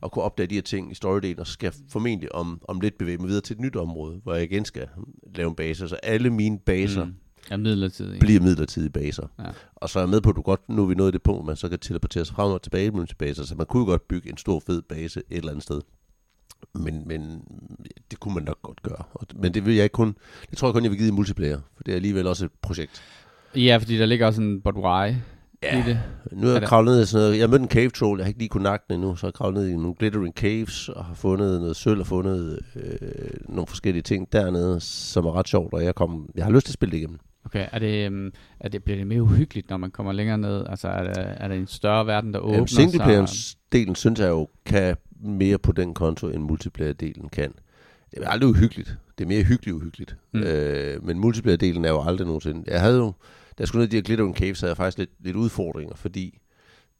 Speaker 4: og kunne opdage de her ting i storydelen, og så skal jeg formentlig om, om lidt bevæge mig videre til et nyt område, hvor jeg igen skal lave en base. Så alle mine baser mm.
Speaker 1: Ja, midlertidigt.
Speaker 4: bliver midlertidige baser.
Speaker 1: Ja.
Speaker 4: Og så er jeg med på, at du godt, nu er vi nået det punkt, man så kan teleportere sig frem og tilbage mellem til baser, så man kunne godt bygge en stor fed base et eller andet sted. Men, men det kunne man nok godt gøre. Men det vil jeg ikke kun, det tror jeg kun, jeg vil give i multiplayer, for det er alligevel også et projekt.
Speaker 1: Ja, fordi der ligger også en Budwei ja. i det.
Speaker 4: Nu er jeg kravlet ned i sådan noget, jeg har mødt en cave troll, jeg har ikke lige kunnet nakke den endnu, så jeg har kravlet ned i nogle glittering caves, og har fundet noget sølv og fundet øh, nogle forskellige ting dernede, som er ret sjovt, og jeg, kom, jeg har lyst til at spille det igennem.
Speaker 1: Okay, er det, um, er det, bliver det mere uhyggeligt, når man kommer længere ned? Altså, er det, er det en større verden, der åbner
Speaker 4: Øhm,
Speaker 1: sig?
Speaker 4: Singleplayer-delen synes jeg jo kan mere på den konto, end multiplayer-delen kan. Det er aldrig uhyggeligt. Det er mere hyggeligt uhyggeligt.
Speaker 1: Mm.
Speaker 4: Øh, men multiplayer-delen er jo aldrig nogensinde. Jeg havde jo, da jeg skulle ned i de her Glittering Caves, havde jeg faktisk lidt, lidt udfordringer, fordi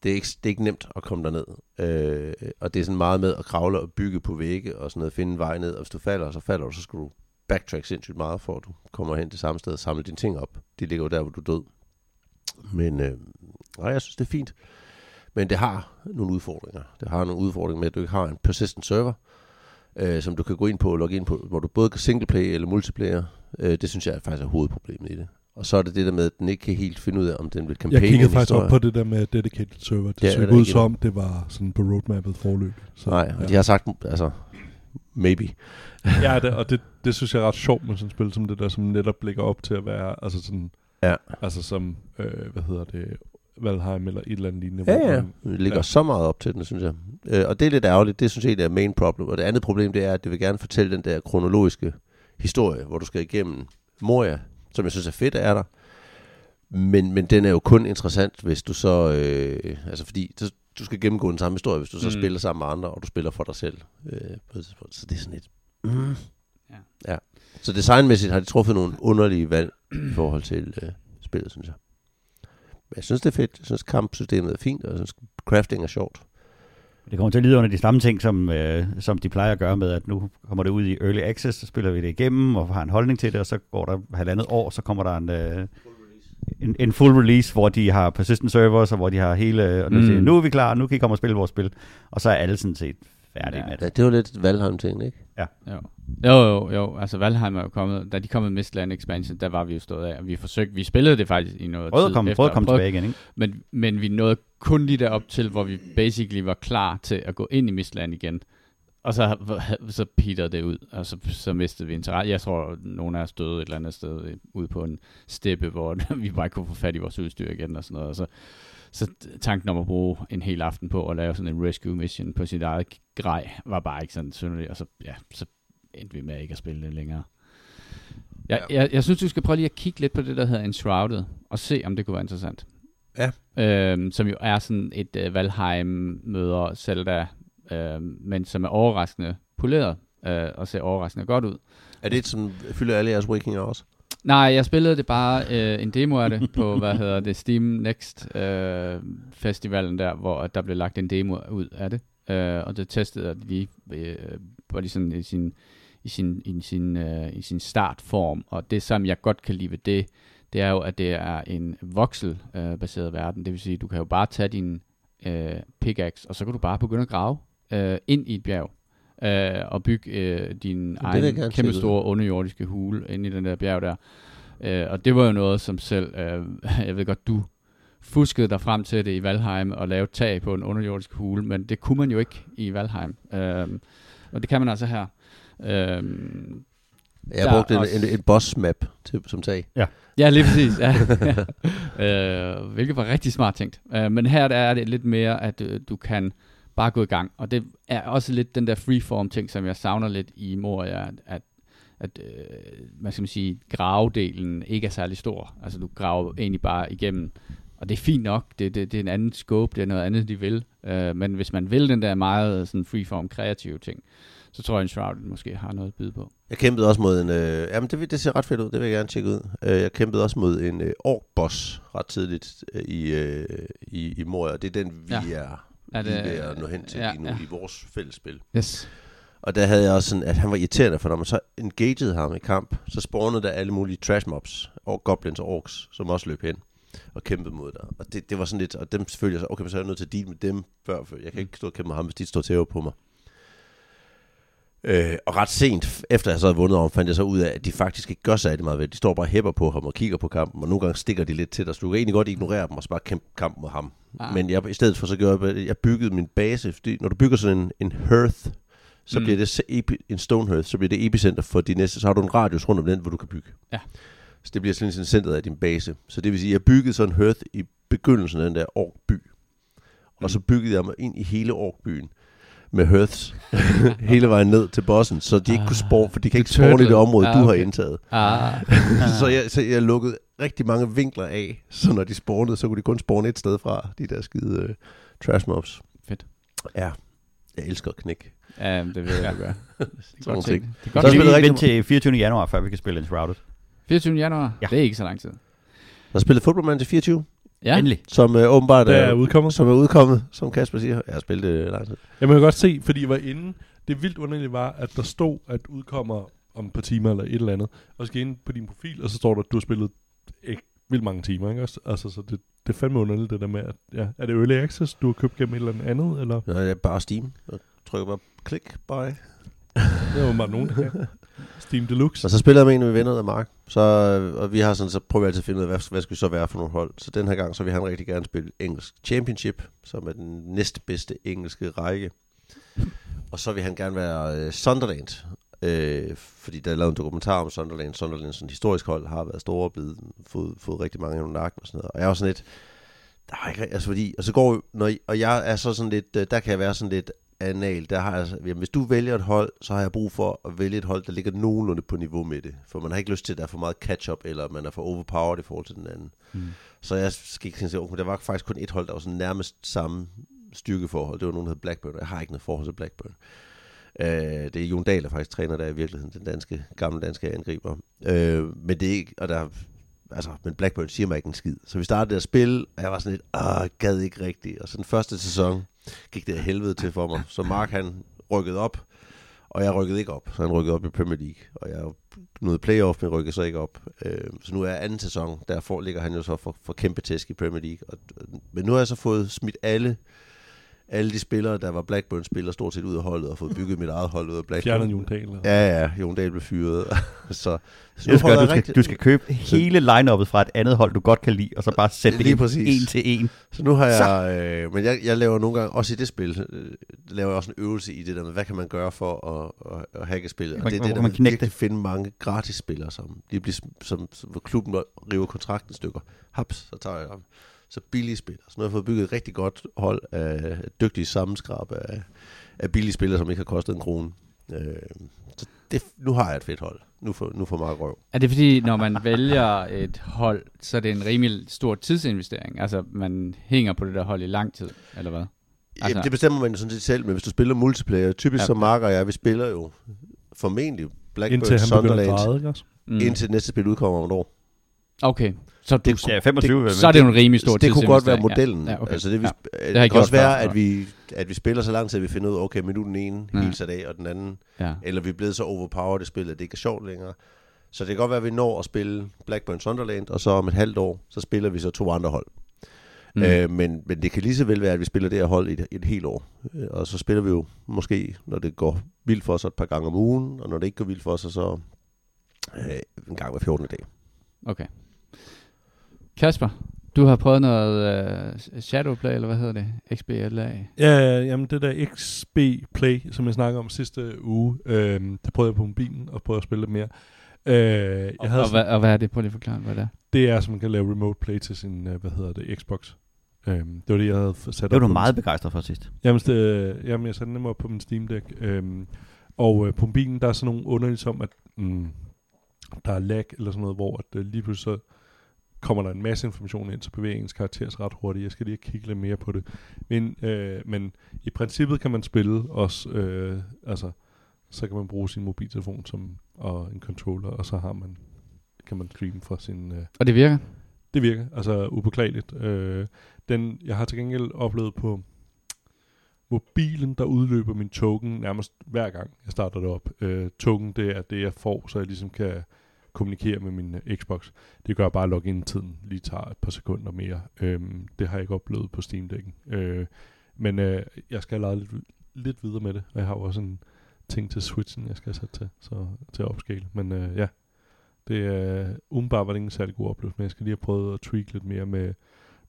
Speaker 4: det er, ikke, det er ikke nemt at komme derned. Øh, og det er sådan meget med at kravle og bygge på vægge og sådan noget, finde en vej ned. Og hvis du falder, så falder du, så skal du backtrack sindssygt meget, for at du kommer hen til samme sted og samle dine ting op. De ligger jo der, hvor du er død. Men øh, nej, jeg synes, det er fint. Men det har nogle udfordringer. Det har nogle udfordringer med, at du ikke har en persistent server, øh, som du kan gå ind på og logge ind på, hvor du både kan singleplay eller multiplayer. Øh, det synes jeg faktisk er hovedproblemet i det. Og så er det det der med, at den ikke kan helt finde ud af, om den vil
Speaker 2: Jeg
Speaker 4: campaign
Speaker 2: kiggede faktisk
Speaker 4: historie.
Speaker 2: op på det der med dedicated server. Det
Speaker 4: Ja,
Speaker 2: så ud som, det var sådan på roadmappet forløb. Så,
Speaker 4: Nej,
Speaker 2: ja.
Speaker 4: de har sagt, altså, maybe.
Speaker 2: ja, det, og det, det synes jeg er ret sjovt med sådan et spil som det der, som netop ligger op til at være, altså sådan,
Speaker 4: Ja.
Speaker 2: altså som, øh, hvad hedder det, Valheim eller et eller andet lignende.
Speaker 4: Ja, ja.
Speaker 2: man-
Speaker 4: Det ligger
Speaker 2: ja.
Speaker 4: så meget op til den, synes jeg. Øh, og det er lidt ærgerligt. Det synes jeg egentlig er main problem. Og det andet problem, det er, at det vil gerne fortælle den der kronologiske historie, hvor du skal igennem Moria, som jeg synes er fedt, er der. Men, men den er jo kun interessant, hvis du så... Øh, altså fordi så, du skal gennemgå den samme historie, hvis du så
Speaker 1: Mm.
Speaker 4: spiller sammen med andre, og du spiller for dig selv. Øh, på et tidspunkt. så det er sådan lidt... Mm.
Speaker 1: Ja.
Speaker 4: ja. Så designmæssigt har de truffet nogle underlige valg i forhold til øh, spillet, synes jeg. Men jeg synes, det er fedt. Jeg synes, kampsystemet er fint, og jeg synes, crafting er sjovt.
Speaker 3: Det kommer til at lide under de samme ting, som, øh, som de plejer at gøre med, at nu kommer det ud i Early Access, så spiller vi det igennem og har en holdning til det, og så går der halvandet år, så kommer der en, øh, en, en full release, hvor de har persistent servers, og hvor de har hele, og nu,
Speaker 1: Mm.
Speaker 3: siger, nu er vi klar, nu kan I komme og spille vores spil, og så er alle sådan set færdige
Speaker 1: Ja.
Speaker 3: med det.
Speaker 4: Ja, det var lidt Valheim-ting, ikke?
Speaker 1: Jo. jo, jo, jo. Altså Valheim er jo kommet, da de kom med Mistland Expansion, der var vi jo stået af, og vi forsøgte, vi spillede det faktisk i noget
Speaker 3: Prøv
Speaker 1: tid
Speaker 3: komme,
Speaker 1: efter,
Speaker 3: prøv at komme tilbage igen, ikke?
Speaker 1: Men, men vi nåede kun lige derop til, hvor vi basically var klar til at gå ind i Mistland igen. Og så, så peterede det ud, og så, så mistede vi interesse. Jeg tror, nogen af os døde et eller andet sted øh, ude på en steppe, hvor vi bare ikke kunne få fat i vores udstyr igen og sådan noget. Og så, så tanken om at bruge en hel aften på at lave sådan en rescue mission på sit eget grej, var bare ikke sådan synderligt. Og så, ja, så endte vi med ikke at spille det længere. Jeg, jeg, jeg synes, du skal prøve lige at kigge lidt på det, der hedder Enshrouded, og se, om det kunne være interessant.
Speaker 4: Ja.
Speaker 1: Øhm, som jo er sådan et uh, Valheim møder Zelda, øh, men som er overraskende poleret, øh, og ser overraskende godt ud.
Speaker 4: Er det et, som fylder alle jeres waking hours?
Speaker 1: Nej, jeg spillede det bare øh, en demo af det på, hvad hedder det, Steam Next øh, festivalen der, hvor der blev lagt en demo ud af det. Øh, og det testede jeg lige, øh, var lige sådan i sin, i sin, i sin, øh, i sin startform. Og det, som jeg godt kan lide ved det, det er jo, at det er en voxel-baseret øh, verden. Det vil sige, du kan jo bare tage din øh, pickaxe, og så kan du bare begynde at grave øh, ind i et bjerg. Øh, og bygge øh, din egen kæmpe store underjordiske hule ind i den der bjerg der. Øh, og det var jo noget, som selv, øh, jeg ved godt, du fuskede dig frem til det i Valheim og lavede tag på en underjordisk hule, men det kunne man jo ikke i Valheim. Øh, og det kan man altså her. Øh,
Speaker 4: jeg brugte en, en, en boss map til, som tag.
Speaker 1: Ja. Ja, lige præcis. Ja. ja. øh, hvilket var rigtig smart tænkt. Øh, men her der er det lidt mere, at øh, du kan bare gå i gang. Og det er også lidt den der freeform ting, som jeg savner lidt i Moria, at, at, at øh, man skal man sige, gravedelen ikke er særlig stor. Altså du graver egentlig bare igennem. Og det er fint nok, det, det, det er en anden scope, det er noget andet, de vil. Øh, men hvis man vil den der meget sådan freeform kreative ting, så tror jeg, en Shrouded måske har noget at byde på.
Speaker 4: Jeg kæmpede også mod en... Øh, jamen, det, det ser ret fedt ud. Det vil jeg gerne tjekke ud. Øh, jeg kæmpede også mod en øh, ork-boss ret tidligt øh, i, øh, i, i Moria. Det er den, vi ja. er, er det, ved at nå hen til ja, lige nu ja. i vores fælles spil.
Speaker 1: Yes.
Speaker 4: Og der havde jeg også sådan, at han var irriterende, for når man så engagede ham i kamp, så spawnede der alle mulige trash mobs, og goblins og orks, som også løb hen og kæmpede mod dig. Og det, det var sådan lidt, og dem selvfølgelig, så, okay, så er jeg nødt til at deal med dem før, for jeg kan ikke stå og kæmpe med ham, hvis de står til på mig. Øh, og ret sent, efter jeg så havde vundet om, fandt jeg så ud af, at de faktisk ikke gør særlig meget ved De står bare og hæpper på ham og kigger på kampen, og nogle gange stikker de lidt til dig, så du kan egentlig godt ignorere dem og bare kæmpe kampen mod ham. Ah. Men jeg, i stedet for så gjorde jeg, jeg byggede min base, fordi når du bygger sådan en, en hearth, så mm. bliver det epi, en stone hearth, så bliver det epicenter for de næste, så har du en radius rundt om den, hvor du kan bygge.
Speaker 1: Ja.
Speaker 4: Så det bliver sådan en centret af din base. Så det vil sige, at jeg byggede sådan en hearth i begyndelsen af den der orkby. Og mm. så byggede jeg mig ind i hele orkbyen med Hearths hele vejen ned til bossen, så de ikke kunne spore, for de kan ikke spore i det område, ah, du har indtaget. Ah. så, jeg, så jeg lukkede rigtig mange vinkler af, så når de spawnede, så kunne de kun spawne et sted fra, de der skide uh, trash mobs.
Speaker 1: Fedt.
Speaker 4: Ja, jeg elsker at knække.
Speaker 1: Ja, det vil jeg gøre. det
Speaker 3: er godt ting. Det er godt så spiller vente til 24. januar, før vi kan spille Enshrouded.
Speaker 1: 24. januar? Ja. Det er ikke så lang tid.
Speaker 4: Der spillet Football Manager 24.
Speaker 1: Ja. Endelig.
Speaker 4: Som uh, åbenbart
Speaker 2: er, er udkommet.
Speaker 4: Som er udkommet, som Kasper siger. Jeg har spillet det lang tid.
Speaker 2: Jeg må godt se, fordi jeg var inde. Det vildt underligt var, at der stod, at udkommer om et par timer eller et eller andet. Og så ind på din profil, og så står der, at du har spillet ikke vildt mange timer, ikke også? Altså, så det, det er fandme underligt, det der med, at, ja, er det Early Access, du har købt gennem et eller andet, eller?
Speaker 4: Nej, det er bare Steam. Jeg trykker bare klik, buy.
Speaker 2: Det var bare nogen, der kan. Steam Deluxe.
Speaker 4: Og så spiller jeg med en af mine venner, der Mark. Så, og vi har sådan, så prøver vi altid at finde ud af, hvad, hvad skal vi så være for nogle hold. Så den her gang, så vil han rigtig gerne spille engelsk championship, som er den næste bedste engelske række. Og så vil han gerne være uh, Sunderland, øh, fordi der er lavet en dokumentar om Sunderland. Sunderland, som historisk hold, har været store og blevet, fået, fået rigtig mange af nakken og sådan noget. Og jeg var sådan lidt, der er ikke, altså fordi, og så går, når, og jeg er så sådan lidt, øh, der kan jeg være sådan lidt, anal, der har jeg, jamen, hvis du vælger et hold, så har jeg brug for at vælge et hold, der ligger nogenlunde på niveau med det. For man har ikke lyst til, at der er for meget catch-up, eller man er for overpowered i forhold til den anden. Mm. Så jeg skal ikke sige, okay, der var faktisk kun et hold, der var sådan nærmest samme styrkeforhold. Det var nogen, der hed Blackburn, jeg har ikke noget forhold til Blackburn. Uh, det er Jon Dahl, der faktisk træner der i virkeligheden, den danske, gamle danske angriber. Uh, men det er ikke, og der altså, men Blackburn siger mig ikke en skid. Så vi startede at spille, og jeg var sådan lidt, åh, gad ikke rigtigt. Og så den første sæson gik det helvede til for mig. Så Mark han rykkede op, og jeg rykkede ikke op. Så han rykkede op i Premier League, og jeg nåede playoff, men rykkede så ikke op. Øh, så nu er anden sæson, derfor ligger han jo så for, for kæmpe tæsk i Premier League. Og, men nu har jeg så fået smidt alle alle de spillere, der var Blackburn-spillere, stort set ud af holdet og fået bygget mit eget hold ud af Blackburn.
Speaker 2: Fjernet Jon Dahl?
Speaker 4: Ja, ja, Jon Dahl blev fyret. så,
Speaker 3: så nu skal, du, skal, rigtig... du skal købe hele line fra et andet hold, du godt kan lide, og så bare sætte det en til en.
Speaker 4: Så nu har jeg, øh, men jeg, jeg laver nogle gange, også i det spil, øh, laver jeg også en øvelse i det der med, hvad kan man gøre for at, at, at hacke spillet. Og det er det, der man virkelig det? finde mange gratis spillere, som, de bliver, som, som, hvor klubben river kontrakten stykker. Haps, så tager jeg dem så billige spillere. Så nu har jeg fået bygget et rigtig godt hold af dygtige sammenskrab af, af billige spillere, som ikke har kostet en krone. Øh, så det, nu har jeg et fedt hold. Nu får, nu får Mark røv.
Speaker 1: Er det fordi, når man vælger et hold, så er det en rimelig stor tidsinvestering? Altså, man hænger på det der hold i lang tid, eller hvad?
Speaker 4: Altså, Jamen, det bestemmer man jo sådan set selv, men hvis du spiller multiplayer, typisk
Speaker 1: Ja.
Speaker 4: ja. som Mark og jeg, vi spiller jo formentlig Blackburn
Speaker 2: Indtil han begynder at
Speaker 4: Sunderland,
Speaker 2: græde, ikke også?
Speaker 1: Mm.
Speaker 4: indtil næste spil udkommer om et år.
Speaker 1: Okay, så, du,
Speaker 4: Det-
Speaker 3: Ja, 25
Speaker 1: så er det jo en rimelig stor
Speaker 4: det kunne godt være modellen.
Speaker 1: Ja, ja, okay.
Speaker 4: altså det, vi,
Speaker 1: ja. jeg
Speaker 4: det kan også være, at vi, at vi spiller så lang tid, at vi finder ud af, okay, men nu den ene
Speaker 1: Ja.
Speaker 4: sat af, og den anden,
Speaker 1: Ja.
Speaker 4: eller vi er blevet så overpowered i spillet, at det ikke er sjovt længere. Så det kan godt være, at vi når at spille Blackburn Sunderland, og så om et halvt år, så spiller vi så to andre hold.
Speaker 1: Mm.
Speaker 4: Mm. Øh, men, men det kan lige så vel være, at vi spiller det her hold i et, et helt år. Øh, Og så spiller vi jo måske, når det går vildt for os, et par gange om ugen, og når det ikke går vildt for os, så øh, en gang hver 14. dag.
Speaker 1: Okay. Kasper, du har prøvet noget uh, Shadowplay, eller hvad hedder det? XBLA?
Speaker 2: Ja, ja, jamen det der XB Play, som jeg snakkede om sidste uge, øh, det prøvede jeg på mobilen, og prøvede at spille lidt mere. Øh, jeg
Speaker 1: Og,
Speaker 2: havde
Speaker 1: og, hvad, og hvad er det? Prøv lige at forklare, hvad det er.
Speaker 2: Det er, som man kan lave remote play til sin, øh, hvad hedder det, Xbox. Øhm, det var det, jeg havde sat
Speaker 3: Det var
Speaker 2: op
Speaker 3: du
Speaker 2: på
Speaker 3: meget
Speaker 2: min-
Speaker 3: begejstret for sidst.
Speaker 2: Jamen, det, jamen jeg satte dem op på min Steam Deck. Øhm, og øh, på mobilen, der er sådan nogle underlige som, at mm, der er lag eller sådan noget, hvor at, øh, lige pludselig så kommer der en masse information ind, så bevæger ens karakter sig ret hurtigt. Jeg skal lige kigge lidt mere på det. Men, øh, men i princippet kan man spille også, øh, altså, så kan man bruge sin mobiltelefon som, og en controller, og så har man, kan man streame fra sin, øh,
Speaker 1: Og det virker?
Speaker 2: det virker, altså upåklageligt. Øh, den, jeg har til gengæld oplevet på mobilen, der udløber min token nærmest hver gang, jeg starter det op. Øh, token, det er det, jeg får, så jeg ligesom kan kommunikere med min øh, Xbox. Det gør bare, at login-tiden lige tager et par sekunder mere. Øhm, det har jeg ikke oplevet på Steam Deck'en. Øh, men øh, jeg skal have lidt, lidt videre med det, og jeg har jo også en ting til Switchen, jeg skal have sat til, så, til at opskale. Men øh, ja, det er umiddelbart var det ikke en særlig god oplevelse, men jeg skal lige have prøvet at tweak lidt mere med,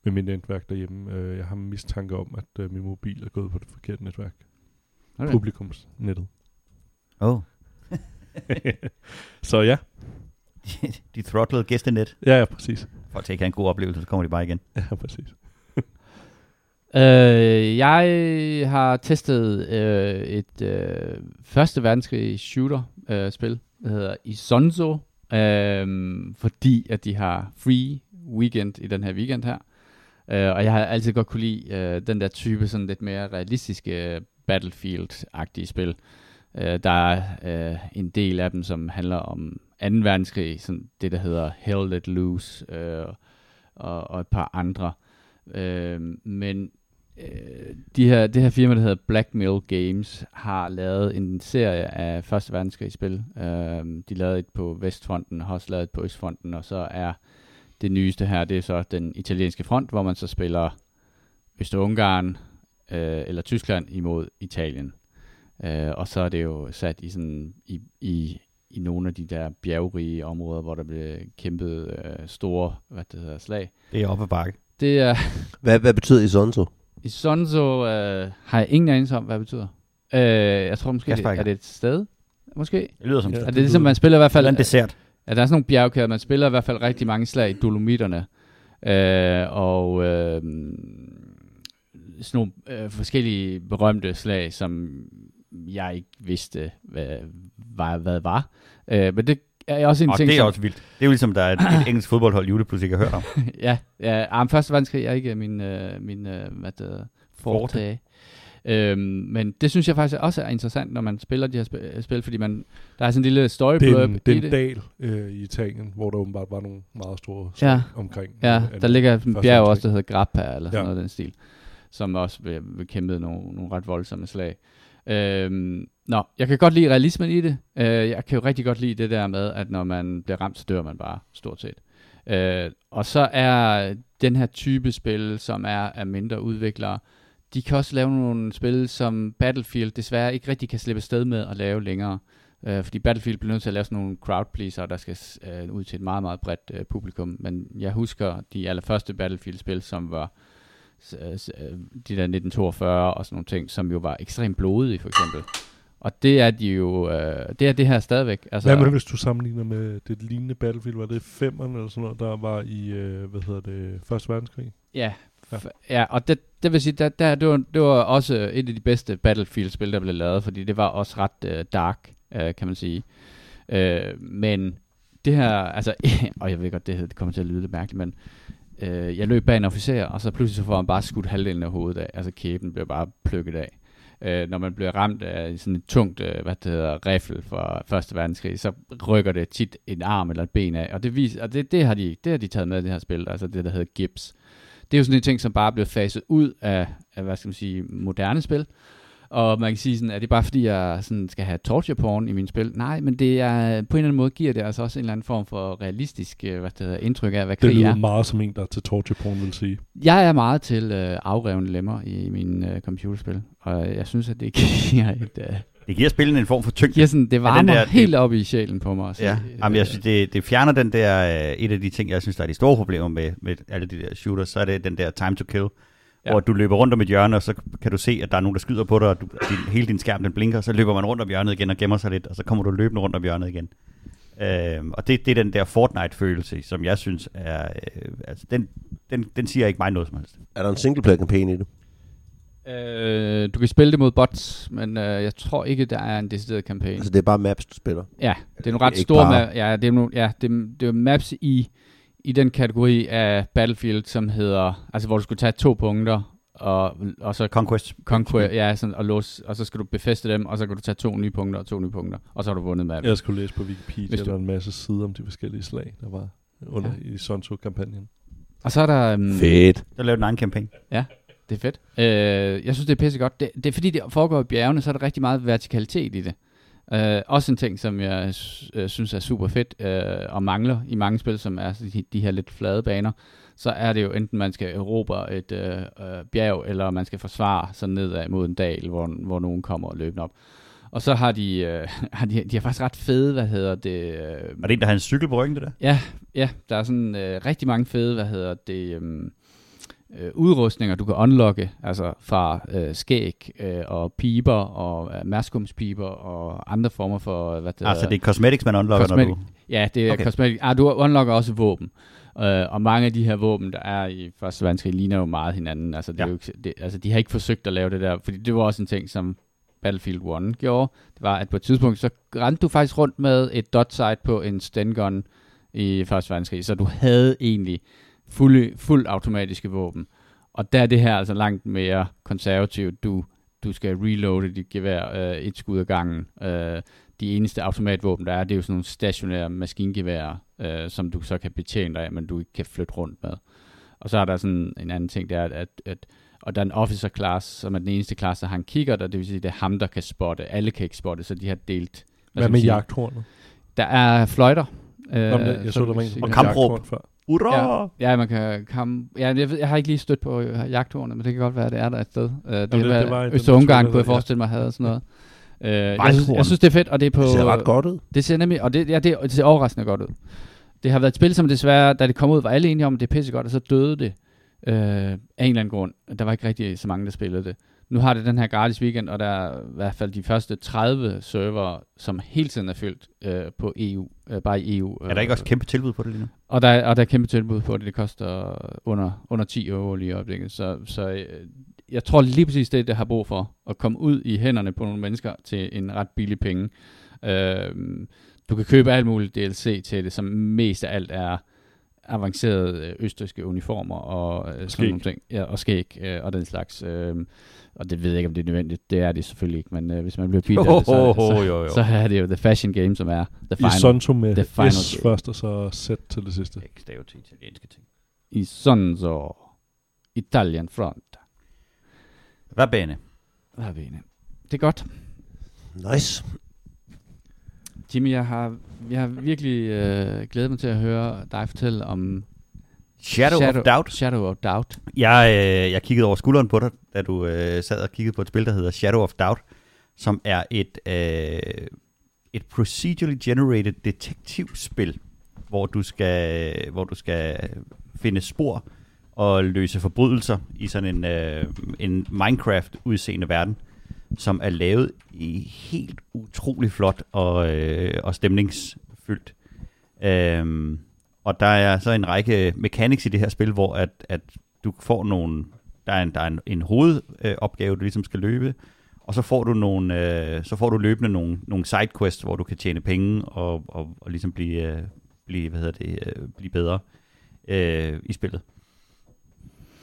Speaker 2: med mit netværk derhjemme. Øh, jeg har en mistanke om, at øh, min mobil er gået på det forkerte netværk.
Speaker 1: Okay.
Speaker 2: Publikumsnettet.
Speaker 3: Oh.
Speaker 2: så ja,
Speaker 3: de throttlede gæstenet.
Speaker 2: ja, ja, præcis.
Speaker 3: For at ikke en god oplevelse, så kommer de bare igen.
Speaker 2: Ja, præcis.
Speaker 1: Øh, jeg har testet øh, et øh, første verdenskrig shooter øh, spil, der hedder Isonzo, øh, fordi at de har free weekend i den her weekend her. Øh, og jeg har altid godt kunne lide øh, den der type sådan lidt mere realistiske Battlefield-agtige spil. Øh, der er øh, en del af dem, som handler om 2. verdenskrig, sådan det der hedder Hell Let Loose, øh, og, og et par andre. Øh, men øh, de her, det her firma, der hedder Black Mill Games, har lavet en serie af Første Verdenskrigsspil. Øh, de lavede et på Vestfronten, og har også lavet et på Østfronten, og så er det nyeste her, det er så den italienske front, hvor man så spiller Øst-Ungarn øh, eller Tyskland imod Italien. Øh, og så er det jo sat i sådan i, i, i nogle af de der bjergrige områder, hvor der bliver kæmpet øh, store hvad det hedder, slag.
Speaker 3: Det er oppe ad bakke.
Speaker 1: Det er
Speaker 4: Hvad, hvad betyder Isonzo?
Speaker 1: Isonzo øh, har jeg ingen anelse om, hvad det betyder. Øh, jeg tror måske, det, er det et sted? Måske?
Speaker 3: Det lyder som
Speaker 2: Ja.
Speaker 1: Er det ligesom, man spiller i hvert fald...
Speaker 3: en dessert.
Speaker 1: Ja, der er sådan nogle bjergkæder, man spiller i hvert fald rigtig mange slag i Dolomitterne. Øh, og øh, sådan nogle øh, forskellige berømte slag, som jeg ikke vidste, hvad, hvad, hvad var. Øh, men det er også en
Speaker 3: Og
Speaker 1: ting,
Speaker 3: det er
Speaker 1: som,
Speaker 3: også vildt. Det er jo ligesom, der er et, et engelsk fodboldhold, Jule pludselig ikke har hørt om.
Speaker 1: ja, ja arm første verdenskrig er ikke min, øh, min øh, hvad det
Speaker 3: forte.
Speaker 1: Øhm, men det synes jeg faktisk også er interessant, når man spiller de her sp- spil, fordi man, der er sådan en lille story
Speaker 2: Det er
Speaker 1: blurb
Speaker 2: en,
Speaker 1: i
Speaker 2: det er en dal øh, i Italien, hvor der åbenbart var nogle meget store
Speaker 1: Ja.
Speaker 2: omkring.
Speaker 1: Ja,
Speaker 2: øh,
Speaker 1: der ligger en bjerg også, der hedder Grappa, eller sådan
Speaker 2: Ja.
Speaker 1: noget af den stil, som også vil, vil kæmpe nogle, nogle ret voldsomme slag. Øhm, nå, jeg kan godt lide realismen i det. Øh, jeg kan jo rigtig godt lide det der med, at når man bliver ramt, så dør man bare, stort set. Øh, og så er den her type spil, som er af mindre udviklere, de kan også lave nogle spil, som Battlefield desværre ikke rigtig kan slippe sted med at lave længere. Øh, fordi Battlefield bliver nødt til at lave sådan nogle crowdpleaser, der skal øh, ud til et meget, meget bredt øh, publikum. Men jeg husker de allerførste Battlefield-spil, som var øh, de der 1942 og sådan nogle ting, som jo var ekstremt blodige, for eksempel. Og det er de jo, øh, det er det her stadigvæk. Altså,
Speaker 2: Hvad med det, hvis du sammenligner med det lignende Battlefield? Var det femmeren eller sådan noget, der var i, øh, hvad hedder det, Første Verdenskrig?
Speaker 1: Ja,
Speaker 2: Ja.
Speaker 1: ja og det, det vil sige, der, der, det, var, det var også et af de bedste Battlefield-spil, der blev lavet, fordi det var også ret øh, dark. øh, kan man sige. Øh, men det her, altså, og jeg ved godt, det, det kommer til at lyde lidt mærkeligt, men øh, jeg løb bag en officer, og så pludselig så får han bare skudt halvdelen af hovedet af, altså kæben bliver bare plukket af. Øh, når man bliver ramt af sådan et tungt, øh, hvad det hedder, riffel fra Første Verdenskrig, så rykker det tit en arm eller et ben af, og det, viser, og det, det, har, de, det har de taget med i det her spil, altså det, der hedder gips. Det er jo sådan en ting, som bare er blevet faset ud af, af hvad skal man sige, moderne spil, og man kan sige sådan, er det bare fordi, jeg sådan skal have torture porn i min spil? Nej, men det er, på en eller anden måde giver det altså også en eller anden form for realistisk øh, hvad det hedder, indtryk af, hvad
Speaker 2: Det
Speaker 1: krig
Speaker 2: lyder
Speaker 1: er.
Speaker 2: meget som en, der er til torture porn, vil sige.
Speaker 1: Jeg er meget til øh, afrevne lemmer i mine øh, computerspil, og jeg synes, at det giver et... Øh,
Speaker 3: Det giver spillet en form for tyngde.
Speaker 1: giver sådan, det varmer der, helt op i sjælen på mig. se,
Speaker 3: Ja,
Speaker 1: øh,
Speaker 3: Jamen, jeg synes, det, det fjerner den der, øh, et af de ting, jeg synes, der er de store problemer med, med alle de der shooters, så er det den der time to kill,
Speaker 1: Ja.
Speaker 3: hvor du løber rundt om et hjørne, og så kan du se, at der er nogen, der skyder på dig, og du, din, hele din skærm den blinker, så løber man rundt om hjørnet igen og gemmer sig lidt, og så kommer du løbende rundt om hjørnet igen. Øhm, og det, det er den der Fortnite-følelse, som jeg synes er, øh, altså den, den, den siger ikke mig noget som helst.
Speaker 4: Er der en singleplayer-kampagne i det?
Speaker 1: Øh, du kan spille det mod bots, men øh, jeg tror ikke, der er en decideret kampagne.
Speaker 4: Altså, det er bare maps, du spiller.
Speaker 1: Ja, det er nogle ret store
Speaker 4: bare-
Speaker 1: ma- ja, det er nogle, ja, det, er- det er maps i, i den kategori af Battlefield, som hedder, altså hvor du skulle tage to punkter, og, og så
Speaker 3: Conquest.
Speaker 1: conquer, ja, sådan, og, låse, og så skal du befæste dem, og så kan du tage to nye punkter og to nye punkter, og så har du vundet med
Speaker 2: Jeg skulle læse på Wikipedia,
Speaker 1: Hvis du-
Speaker 2: der er en masse sider om de forskellige slag, der var under
Speaker 1: Ja.
Speaker 2: ja. i Sonso-kampagnen.
Speaker 1: Og så er der... Um,
Speaker 4: Fedt.
Speaker 3: Så laver den egen kampagne.
Speaker 1: Det er fedt. Øh, jeg synes, det er pissegodt. Det, det er fordi, det foregår i bjergene, så er der rigtig meget vertikalitet i det. Øh, også en ting, som jeg øh, synes er super fedt øh, og mangler i mange spil, som er de, de her lidt flade baner. Så er det jo enten, man skal erobre et øh, øh, bjerg, eller man skal forsvare sig nedad mod en dal, hvor, hvor nogen kommer og løber op. Og så har de, øh, har de, de har faktisk ret fede, hvad hedder det... Øh,
Speaker 3: Er det en, der har en cykel på ryggen, det der?
Speaker 1: Ja, ja, der er sådan øh, rigtig mange fede, hvad hedder det, øhm, øh, udrustninger, du kan unlocke, altså fra øh, skæg øh, og piber og øh, maskumspiber og andre former for, hvad det
Speaker 3: Altså, det er cosmetics, man unlocker,
Speaker 1: Cosmetic.
Speaker 3: når du...
Speaker 1: Ja, det er okay. Cosmetic. Ah, du unlocker også våben. Øh, og mange af de her våben, der er i Første Verdenskrig, ligner jo meget hinanden. Altså, det er
Speaker 3: Ja.
Speaker 1: jo ikke, det, altså, de har ikke forsøgt at lave det der, fordi det var også en ting, som Battlefield 1 gjorde. Det var, at på et tidspunkt, så rendte du faktisk rundt med et dot sight på en stengun i Første Verdenskrig, så du havde egentlig fuld, fuld automatiske våben. Og der er det her altså langt mere konservativt. Du, du skal reloade dit gevær øh, et skud ad gangen. Øh, de eneste automatvåben, der er, det er jo sådan nogle stationære maskingeværer, øh, som du så kan betjene dig af, men du ikke kan flytte rundt med. Og så er der sådan en anden ting, det er, at, at, og der er en officer class, som er den eneste klasse, der har en kigger, der det vil sige, det er ham, der kan spotte. Alle kan ikke spotte, så de har delt.
Speaker 2: Hvad
Speaker 1: skal
Speaker 2: med jagthornet?
Speaker 1: Der er fløjter. Øh,
Speaker 2: Nå, men det- jeg så,
Speaker 1: du
Speaker 2: der var en
Speaker 3: Og kampråb.
Speaker 2: før.
Speaker 3: Hurra!
Speaker 1: Ja, man kan kam... Ja, jeg, ved, jeg har ikke lige stødt på øh, jagthornet, men det kan godt være, at det er der et sted. Uh, det,
Speaker 2: det-
Speaker 1: det,
Speaker 2: det
Speaker 1: var, Øst-Ungarn,
Speaker 2: trailer,
Speaker 1: kunne jeg
Speaker 2: ja.
Speaker 1: forestille mig, havde sådan noget. Uh, jeg, synes, jeg synes, det er fedt, og det er på...
Speaker 4: Det ser ret godt ud.
Speaker 1: Det ser nemlig, og det, ja, det, det ser overraskende godt ud. Det har været et spil, som desværre, da det kom ud, var alle enige om, at det er pissegodt, og så døde det øh, af en eller anden grund. Der var ikke rigtig så mange, der spillede det. Nu har det den her gratis weekend, og der er i hvert fald de første 30 server, som hele tiden er fyldt øh, på EU, øh, bare i EU.
Speaker 3: Er der ikke også kæmpe tilbud på det lige nu?
Speaker 1: Og der, er- og der er kæmpe tilbud på det. Det koster under, under 10 euro lige i øjeblikket. Så, så øh, jeg tror lige præcis det, det har brug for. At komme ud i hænderne på nogle mennesker til en ret billig penge. Øh, du kan købe alt muligt DLC til det, som mest af alt er avancerede øh, østriske uniformer og øh, sådan nogle ting. Ja, og skæg øh, og den slags. Øh, og det ved jeg ikke, om det er nødvendigt. Det er det selvfølgelig ikke, men øh, hvis man bliver bidt af det, så,
Speaker 3: Oh,
Speaker 1: så,
Speaker 3: jo, jo.
Speaker 1: så er det jo The Fashion Game, som er the
Speaker 2: I
Speaker 1: final.
Speaker 2: Sonto med
Speaker 1: the final
Speaker 2: S
Speaker 1: game.
Speaker 2: først, og så Z til det sidste.
Speaker 3: Ikke stave til italienske ting.
Speaker 1: i Sonzo Italian Front.
Speaker 3: Hvad bane?
Speaker 1: Hvad inde? Det er godt.
Speaker 4: Nice.
Speaker 1: Jimmy, jeg har, jeg har virkelig øh, glædet mig til at høre dig fortælle om
Speaker 3: Shadow, Shadow of Doubt.
Speaker 1: Shadow of Doubt.
Speaker 3: Jeg, øh, jeg kiggede over skulderen på dig, da du øh, sad og kiggede på et spil, der hedder Shadow of Doubt, som er et, øh, et procedurally generated detektivspil, hvor du skal, hvor du skal finde spor og løse forbrydelser i sådan en, øh, en Minecraft-udseende verden, som er lavet i helt utrolig flot og, øh, og stemningsfyldt. Øhm, og der er så en række mechanics i det her spil, hvor at, at du får nogle, der er en, der er en, en hovedopgave, du ligesom skal løbe, og så får du nogle, øh, så får du løbende nogle, nogle sidequests, hvor du kan tjene penge og, og, og ligesom blive, øh, blive, hvad hedder det, øh, blive bedre øh, i spillet.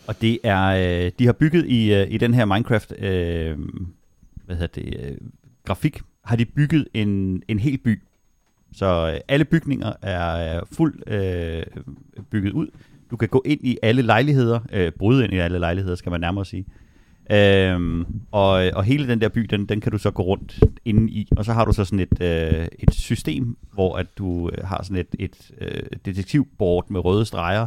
Speaker 3: Og det er, øh, de har bygget i, øh, i den her Minecraft, øh, hvad hedder det, øh, grafik, har de bygget en, en hel by. Så øh, alle bygninger er fuldt øh, bygget ud. Du kan gå ind i alle lejligheder, øh, bryde ind i alle lejligheder, skal man nærmere sige. Øhm, og, og hele den der by, den, den kan du så gå rundt inde i, og så har du så sådan et, øh, et system, hvor at du øh, har sådan et, et øh, detektivboard med røde streger,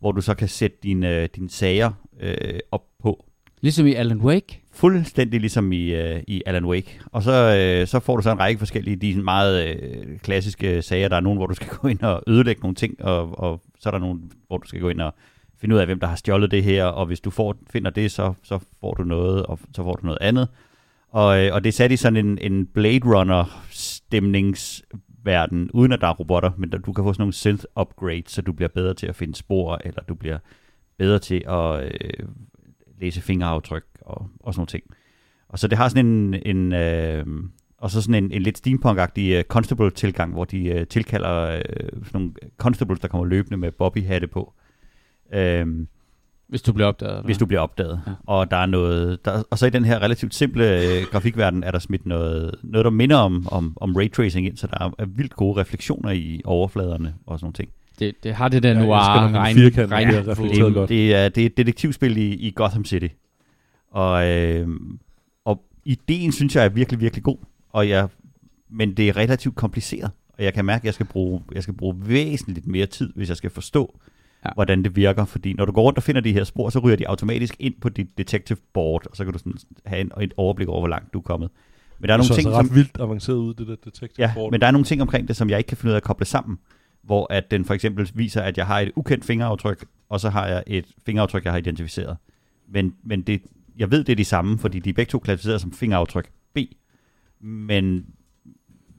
Speaker 3: hvor du så kan sætte dine, øh, dine sager øh, op på.
Speaker 1: Ligesom i Alan Wake?
Speaker 3: Fuldstændig ligesom i, øh, i Alan Wake. Og så, øh, så får du så en række forskellige, de meget øh, klassiske sager. Der er nogen, hvor du skal gå ind og ødelægge nogle ting, og, og så er der nogen, hvor du skal gå ind og finde ud af, hvem der har stjålet det her, og hvis du får, finder det, så, så får du noget, og så får du noget andet. Og, øh, og det er sat i sådan en, en Blade Runner stemningsverden, uden at der er robotter, men der, du kan få sådan nogle synth upgrades, så du bliver bedre til at finde spor, eller du bliver bedre til at øh, læse fingeraftryk og, og sådan nogle ting. Og så det har sådan en, en øh, og så sådan en, en lidt steampunk-agtig uh, constable-tilgang, hvor de uh, tilkalder uh, sådan nogle constables, der kommer løbende med Bobby-hatte på.
Speaker 1: Øhm, hvis du bliver opdaget?
Speaker 3: Hvis du bliver opdaget. Ja. Og der er noget, der, og så i den her relativt simple øh, grafikverden er der smidt noget, noget, der minder om, om, om raytracing ind, så der er, er vildt gode refleksioner i overfladerne og sådan nogle ting.
Speaker 1: Det, det har det der noir
Speaker 2: regn, regn, regn,
Speaker 3: ja. Det er, det er et detektivspil i, i Gotham City. Og, øh, og ideen synes jeg er virkelig, virkelig god. Og jeg, men det er relativt kompliceret. Og jeg kan mærke, at jeg skal bruge, jeg skal bruge væsentligt mere tid, hvis jeg skal forstå, ja. hvordan det virker. Fordi når du går rundt og finder de her spor, så ryger de automatisk ind på dit detective board, og så kan du sådan have en, et overblik over, hvor langt du er kommet.
Speaker 2: Men der er nogle ting, ret som, vildt avanceret ud, det der detective
Speaker 3: ja,
Speaker 2: board.
Speaker 3: men der er nogle ting omkring det, som jeg ikke kan finde ud af at koble sammen. Hvor at den for eksempel viser, at jeg har et ukendt fingeraftryk, og så har jeg et fingeraftryk, jeg har identificeret. Men, men det, jeg ved, det er de samme, fordi de er begge to klassificeret som fingeraftryk B. Men,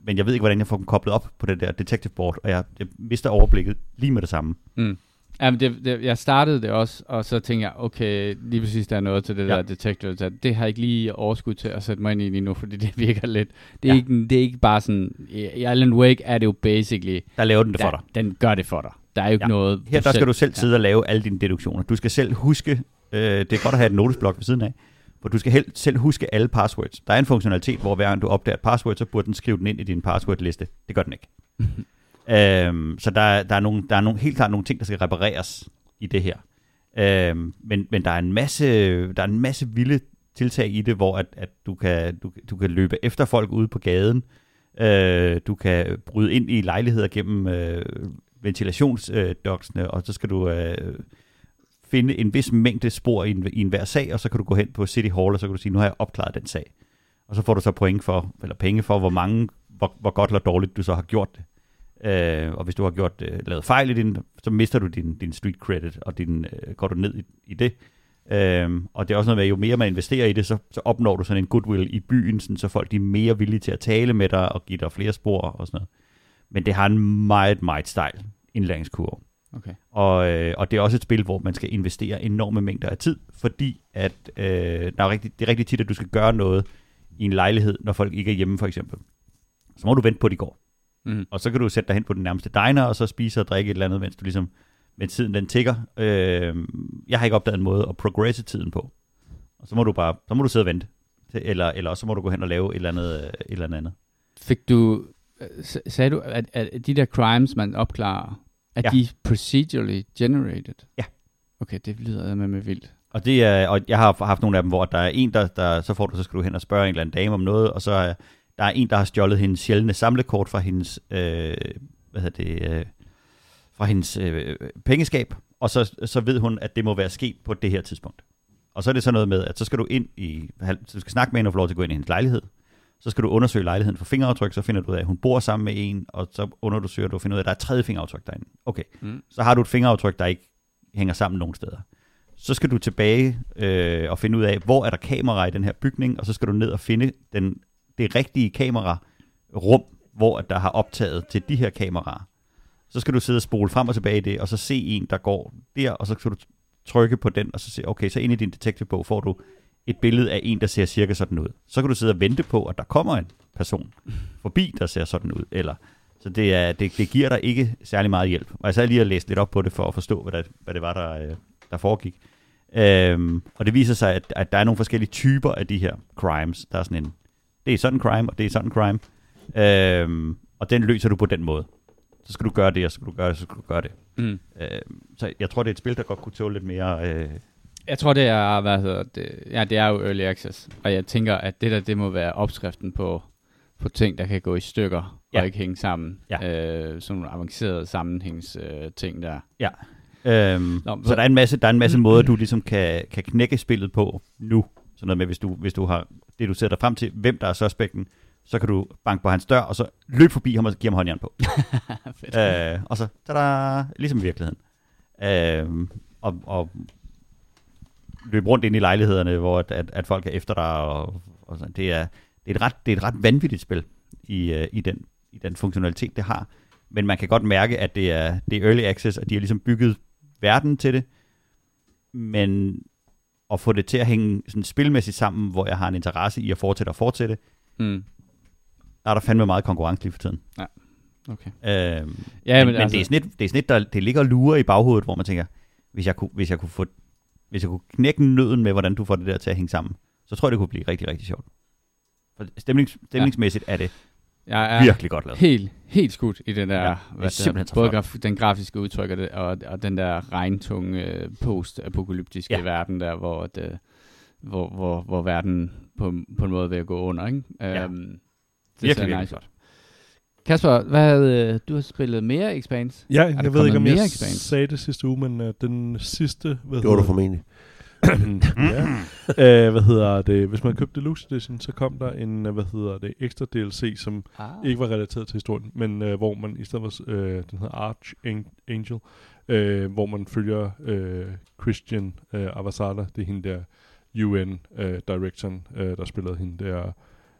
Speaker 3: men jeg ved ikke, hvordan jeg får dem koblet op på det der detective board, og jeg, jeg mister overblikket lige med det samme.
Speaker 1: Mm. Jamen, det, det, jeg startede det også, og så tænkte jeg, okay, lige præcis der er noget til det ja. der detective. Så det har jeg ikke lige overskud til at sætte mig ind i lige nu, fordi det virker lidt. Det er, ja. ikke, det er ikke bare sådan, i Island Wake er det jo basically...
Speaker 3: Der laver den det for dig.
Speaker 1: Den gør det for dig. Der er jo ikke ja. noget...
Speaker 3: Her der skal selv, du selv sidde ja. og lave alle dine deduktioner. Du skal selv huske, øh, det er godt at have et notesblok ved siden af, for du skal helt, selv huske alle passwords. Der er en funktionalitet, hvor hver gang du opdager et password, så burde den skrive den ind i din passwordliste. Det gør den ikke. Øhm, så der, der, er nogle, der er nogle, helt klart nogle ting, der skal repareres i det her. Øhm, men, men der er en masse, der er en masse vilde tiltag i det, hvor at, at du, kan, du, du kan løbe efter folk ude på gaden. Øh, du kan bryde ind i lejligheder gennem øh, ventilationsdoksene, og så skal du øh, finde en vis mængde spor i en, i enhver sag, og så kan du gå hen på City Hall, og så kan du sige, nu har jeg opklaret den sag. Og så får du så point for, eller penge for, hvor mange, hvor, hvor godt eller dårligt du så har gjort det. Øh, og hvis du har gjort øh, lavet fejl i din, så mister du din, din street credit, og din, øh, går du ned i, i det. Øh, og det er også noget med, at jo mere man investerer i det, så, så opnår du sådan en goodwill i byen, sådan, så folk de er mere villige til at tale med dig og give dig flere spor og sådan noget. Men det har en meget, meget stejl indlæringskurve.
Speaker 1: Okay.
Speaker 3: Og, øh, og det er også et spil, hvor man skal investere enorme mængder af tid, fordi at, øh, der er rigtig, det er rigtig tit, at du skal gøre noget i en lejlighed, når folk ikke er hjemme for eksempel. Så må du vente på, at de går. Mm. Og så kan du sætte dig hen på den nærmeste diner, og så spise og drikke et eller andet, mens du ligesom, mens tiden den tigger. Øh, jeg har ikke opdaget en måde at progresse tiden på. Og så må du bare, så må du sidde og vente. Til, eller, eller så må du gå hen og lave et eller andet. Øh, et eller andet.
Speaker 1: Fik du, øh, sagde du, at, at de der crimes, man opklarer, er ja. de procedurally generated?
Speaker 3: Ja.
Speaker 1: Okay, det lyder med med vildt.
Speaker 3: Og, det er, og jeg har haft nogle af dem, hvor der er en, der, der så får du, så skal du hen og spørge en eller anden dame om noget, og så er der er en, der har stjålet hendes sjældne samlekort fra hendes, øh, hvad hedder det, øh, fra hendes øh, pengeskab, og så, så ved hun, at det må være sket på det her tidspunkt. Og så er det så noget med, at så skal du ind i, du skal snakke med hende og få lov til at gå ind i hendes lejlighed. Så skal du undersøge lejligheden for fingeraftryk, så finder du ud af, at hun bor sammen med en, og så undersøger du og finder ud af, at der er et tredje fingeraftryk derinde. Okay, mm. så har du et fingeraftryk, der ikke hænger sammen nogen steder. Så skal du tilbage øh, og finde ud af, hvor er der kamera i den her bygning, og så skal du ned og finde den det rigtige kamerarum, hvor der har optaget til de her kameraer. Så skal du sidde og spole frem og tilbage i det, og så se en, der går der, og så skal du trykke på den, og så se, okay, så ind i din detective-bog får du et billede af en, der ser cirka sådan ud. Så kan du sidde og vente på, at der kommer en person forbi, der ser sådan ud. Eller, så det, er, det, det giver dig ikke særlig meget hjælp. Og jeg sad lige og læste lidt op på det, for at forstå, hvad, der, hvad det var, der, øh, der foregik. Øhm, og det viser sig, at, at der er nogle forskellige typer af de her crimes. Der er sådan en, det er sådan en crime, og det er sådan en crime. Øhm, og den løser du på den måde. Så skal du gøre det, og så skal du gøre det, så skal du gøre det.
Speaker 1: Mm.
Speaker 3: Øhm, så jeg tror, det er et spil, der godt kunne tåle lidt mere... Øh,
Speaker 1: Jeg tror, det er, hvad hedder det, ja, det er jo early access, og jeg tænker, at det der, det må være opskriften på, på ting, der kan gå i stykker,
Speaker 3: Ja.
Speaker 1: og ikke hænge sammen.
Speaker 3: Ja.
Speaker 1: Øh, sådan nogle avancerede sammenhængs øh, ting der.
Speaker 3: Øhm,
Speaker 1: Nå,
Speaker 3: så der er en masse, der er en masse måder, du ligesom kan, kan knække spillet på nu. Sådan noget med, hvis du, hvis du har det, du sætter dig frem til, hvem der er suspekten, så kan du banke på hans dør, og så løbe forbi ham og give ham håndjern på. Øh, og så, tada, ligesom i virkeligheden. Øh, og, og løbe rundt ind i lejlighederne, hvor at, at, at folk er efter dig. Og, og sådan. Det, er, det, er et ret, det er et ret vanvittigt spil i, øh, i, den, i den funktionalitet, det har. Men man kan godt mærke, at det er, det er early access, og de har ligesom bygget verden til det. Men at få det til at hænge sådan spilmæssigt sammen, hvor jeg har en interesse i at fortsætte og fortsætte,
Speaker 1: Mm.
Speaker 3: er der fandme meget konkurrence lige for tiden.
Speaker 1: Okay.
Speaker 3: Øhm,
Speaker 1: Ja,
Speaker 3: men,
Speaker 1: men,
Speaker 3: men
Speaker 1: altså,
Speaker 3: det er sådan et, det er sådan et, der det ligger og lurer i baghovedet, hvor man tænker, hvis jeg kunne, hvis jeg kunne få, hvis jeg kunne knække nøden med, hvordan du får det der til at hænge sammen, så tror jeg, det kunne blive rigtig, rigtig sjovt. For stemnings, stemningsmæssigt er det
Speaker 1: jeg er
Speaker 3: virkelig godt lavet.
Speaker 1: helt, helt skudt i den der,
Speaker 3: Ja,
Speaker 1: ja,
Speaker 3: det er
Speaker 1: hvad både graf, den grafiske udtryk og, det, og, og den der regntunge øh, post-apokalyptiske
Speaker 3: Ja.
Speaker 1: ja. verden der, hvor, det, hvor, hvor, hvor verden på, på en måde er ved at gå under. Ikke?
Speaker 3: Ja.
Speaker 1: Øhm, det
Speaker 3: Virkelig,
Speaker 1: ser nice ud. Kasper, hvad øh, du har spillet mere Expanse?
Speaker 2: Ja,
Speaker 1: der
Speaker 2: jeg ved ikke, om jeg
Speaker 1: mere Expanse?
Speaker 2: sagde det sidste uge, men uh, den sidste... Hvad
Speaker 4: Det var du
Speaker 2: hedder-
Speaker 4: formentlig.
Speaker 2: ja. uh, hvad hedder det? Hvis man købte Deluxe Edition, så kom der en, uh, hvad hedder det, ekstra DLC, som
Speaker 1: Ah.
Speaker 2: ikke var relateret til historien, men uh, hvor man i stedet for, uh, den hedder Arch Angel, uh, hvor man følger uh, Christian uh, Avasada, det er hende der UN uh, uh, der spillede hende der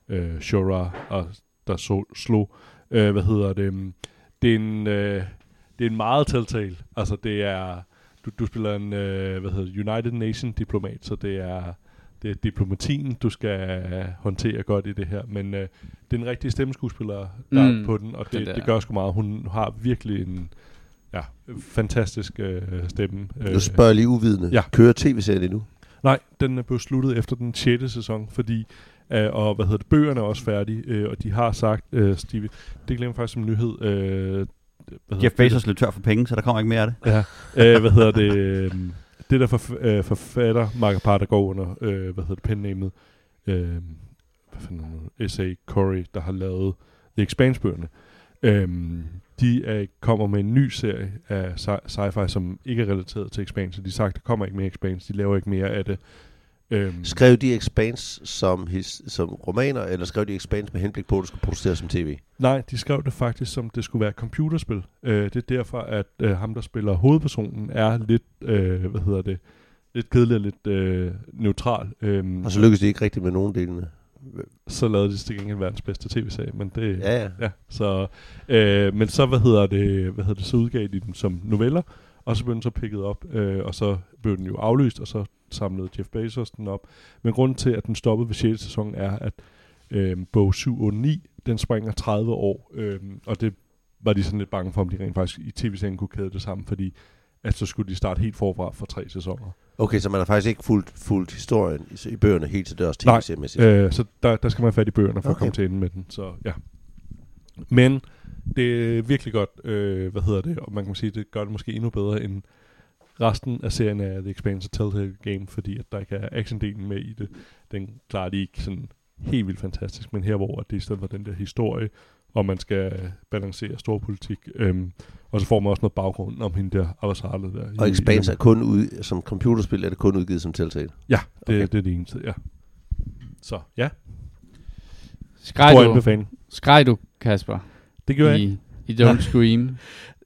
Speaker 2: uh, Shora, og der så, slog, uh, hvad hedder det, det er en, uh, det er en meget telltale, altså det er, du, du spiller en, uh, hvad hedder det, United Nation diplomat, så det er, det er diplomatien, du skal håndtere godt i det her, men øh, det er en rigtig stemmeskuespiller, der mm, er på den, og det,
Speaker 1: der.
Speaker 2: det gør sgu meget. Hun har virkelig en ja, fantastisk øh, stemme.
Speaker 4: Nu spørger jeg lige uvidende.
Speaker 2: ja.
Speaker 4: Kører tv-serien endnu?
Speaker 2: Nej, den er blevet sluttet efter den 6. sæson, fordi øh, og hvad hedder det, bøgerne er også færdige, øh, og de har sagt, øh, Steve, det glemmer faktisk som nyhed. Øh, hvad
Speaker 3: Jeff? Bezos løb tør for penge, så der kommer ikke mere af det.
Speaker 2: Ja, øh, hvad hedder det? Øh, det der for, øh, forfatter, Mark der går under, øh, hvad hedder det, pennamet, øh, hvad fanden er S.A. Corey, der har lavet The Expanse-bøgerne. Øh, de er, kommer med en ny serie af sci- sci-fi, som ikke er relateret til Expanse. De har sagt, der kommer ikke mere Expanse, de laver ikke mere af det. Øhm,
Speaker 4: Skrev de Expanse som, his, som romaner, eller skrev de Expanse med henblik på, at det skulle produceres som tv?
Speaker 2: Nej, de skrev det faktisk, som det skulle være et computerspil. Øh, det er derfor, at øh, ham, der spiller hovedpersonen, er lidt, øh, hvad hedder det, lidt kedelig og lidt øh, neutral. Øhm,
Speaker 4: Og så lykkedes det ikke rigtigt med nogen delene.
Speaker 2: så lavede de til gengæld verdens bedste tv-serie, men det...
Speaker 4: Ja, ja.
Speaker 2: ja så, øh, men så, hvad hedder det, hvad hedder det, så udgav de dem som noveller, og så blev den så picket op, øh, og så blev den jo aflyst, og så samlede Jeff Bezos den op. Men grunden til, at den stoppede ved 6. sæson, er, at øh, bog 7 og 9, den springer 30 år, øh, og det var de sådan lidt bange for, om de rent faktisk i tv-serien kunne kæde det sammen, fordi at så skulle de starte helt forfra for tre sæsoner.
Speaker 4: Okay, så man har faktisk ikke fulgt, fulgt historien i, i bøgerne helt til dørs
Speaker 2: Nej,
Speaker 4: tv-seriemæssigt.
Speaker 2: Øh, så der, der skal man have fat i bøgerne for okay. at komme til enden med den. Så ja. Men det er virkelig godt, øh, hvad hedder det, og man kan sige, det gør det måske endnu bedre end resten af serien af The Expanse og Telltale Game, fordi at der ikke er actiondelen med i det. Den klarer de ikke sådan helt vildt fantastisk, men her hvor det i stedet for den der historie, og man skal balancere storpolitik, øhm, og så får man også noget baggrund om hende der Avasarle der. i-
Speaker 4: og Expanse
Speaker 2: i,
Speaker 4: er kun ud, som computerspil, er det kun udgivet som Telltale.
Speaker 2: Ja, det,
Speaker 4: Okay.
Speaker 2: det er det eneste, ja. Så ja,
Speaker 1: Skreg du, skreg du, Kasper,
Speaker 2: Det gjorde jeg ikke.
Speaker 1: i, i Don't Scream?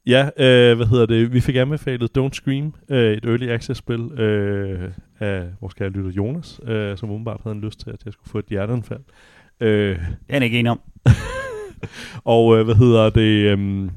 Speaker 2: Ja, øh, hvad hedder det? Vi fik anbefalet Don't Scream, øh, et early access spil øh, af vores kære lytter Jonas, øh, som umiddelbart havde en lyst til, at jeg skulle få et hjerteanfald. Øh,
Speaker 3: Det er ikke enig om.
Speaker 2: og øh, hvad hedder det? Øh,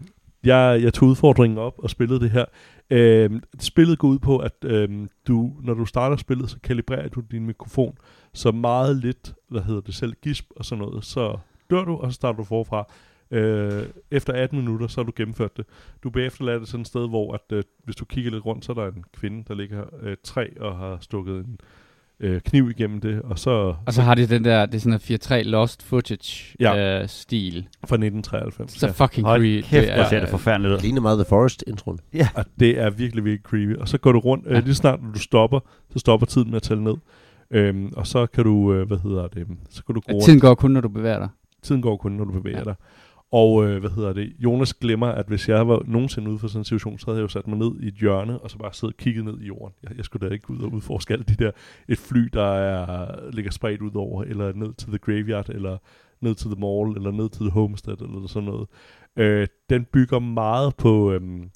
Speaker 2: jeg, jeg tog udfordringen op og spillede det her. Øh, spillet går ud på, at øh, du, når du starter spillet, så kalibrerer du din mikrofon så meget lidt, hvad hedder det selv, gisp og sådan noget, så dør du, og så starter du forfra. Øh, efter 18 minutter, så har du gennemført det. Du bliver efterladt et sådan et sted, hvor at, øh, hvis du kigger lidt rundt, så er der en kvinde, der ligger øh, træ og har stukket en øh, kniv igennem det, og så
Speaker 1: Og så har de den der, det er sådan en 4-3 lost footage
Speaker 2: Ja.
Speaker 1: ja. øh, stil.
Speaker 2: fra 1993.
Speaker 1: Så fucking
Speaker 3: Hold
Speaker 1: creepy.
Speaker 3: kæft, hvor
Speaker 1: er-
Speaker 3: ser det forfærdeligt ud.
Speaker 4: Det ligner meget The Forest introen.
Speaker 2: Og det er virkelig, virkelig creepy. Og så går du rundt,
Speaker 1: Ja.
Speaker 2: øh, lige snart når du stopper, så stopper tiden med at tælle ned. Øhm, og så kan du, øh, hvad hedder det, så kan du gå rundt.
Speaker 1: tiden går kun, når du bevæger dig.
Speaker 2: tiden går kun, når du bevæger ja.
Speaker 1: Ja.
Speaker 2: dig. Og øh, hvad hedder det? Jonas glemmer, at hvis jeg var nogensinde ude for sådan en situation, så havde jeg jo sat mig ned i et hjørne, og så bare siddet og kigget ned i jorden. Jeg, jeg skulle da ikke ud og udforske alt de der, et fly, der er, ligger spredt ud over, eller ned til The Graveyard, eller ned til The Mall, eller ned til The Homestead, eller sådan noget. Øh, den bygger meget på øhm,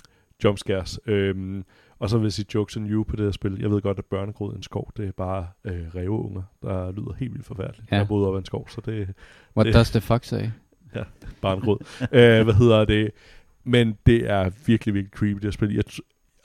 Speaker 2: jumpscares. Øhm, og så vil jeg sige jokes and you på det her spil. Jeg ved godt, at børnegrød i en skov, det er bare øh, ræveunger, der lyder helt vildt forfærdeligt. Ja. Jeg boede op ad en skov, så det,
Speaker 1: What
Speaker 2: Det-
Speaker 1: does the fuck say?
Speaker 2: barngrød. øh, hvad hedder det? Men det er virkelig, virkelig creepy, det her spil. Jeg,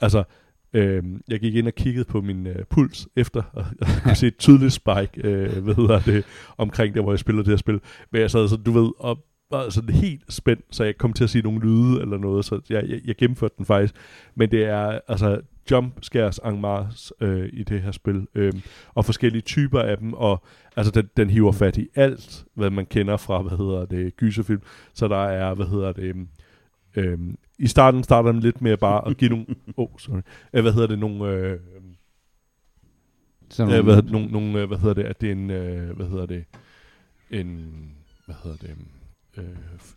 Speaker 2: altså, øh, jeg gik ind og kiggede på min øh, puls efter, og jeg kunne se et tydeligt spike, øh, hvad hedder det, omkring der, hvor jeg spillede det her spil. Men jeg sad så, du ved, og var sådan helt spændt, så jeg kom til at sige nogle lyde eller noget, så jeg, jeg, jeg gennemførte den faktisk. Men det er altså jump scares en masse øh, i det her spil, øh, og forskellige typer af dem, og altså den, den hiver fat i alt, hvad man kender fra, hvad hedder det, gyserfilm. Så der er, hvad hedder det, øh, i starten starter den lidt med bare at give nogle, oh, sorry, øh, hvad hedder det, nogle, øh,
Speaker 1: Sådan
Speaker 2: øh, hvad, hedder- nogle, nogle, øh, hvad hedder det, at det er en, øh, hvad hedder det, en, hvad hedder det, øh,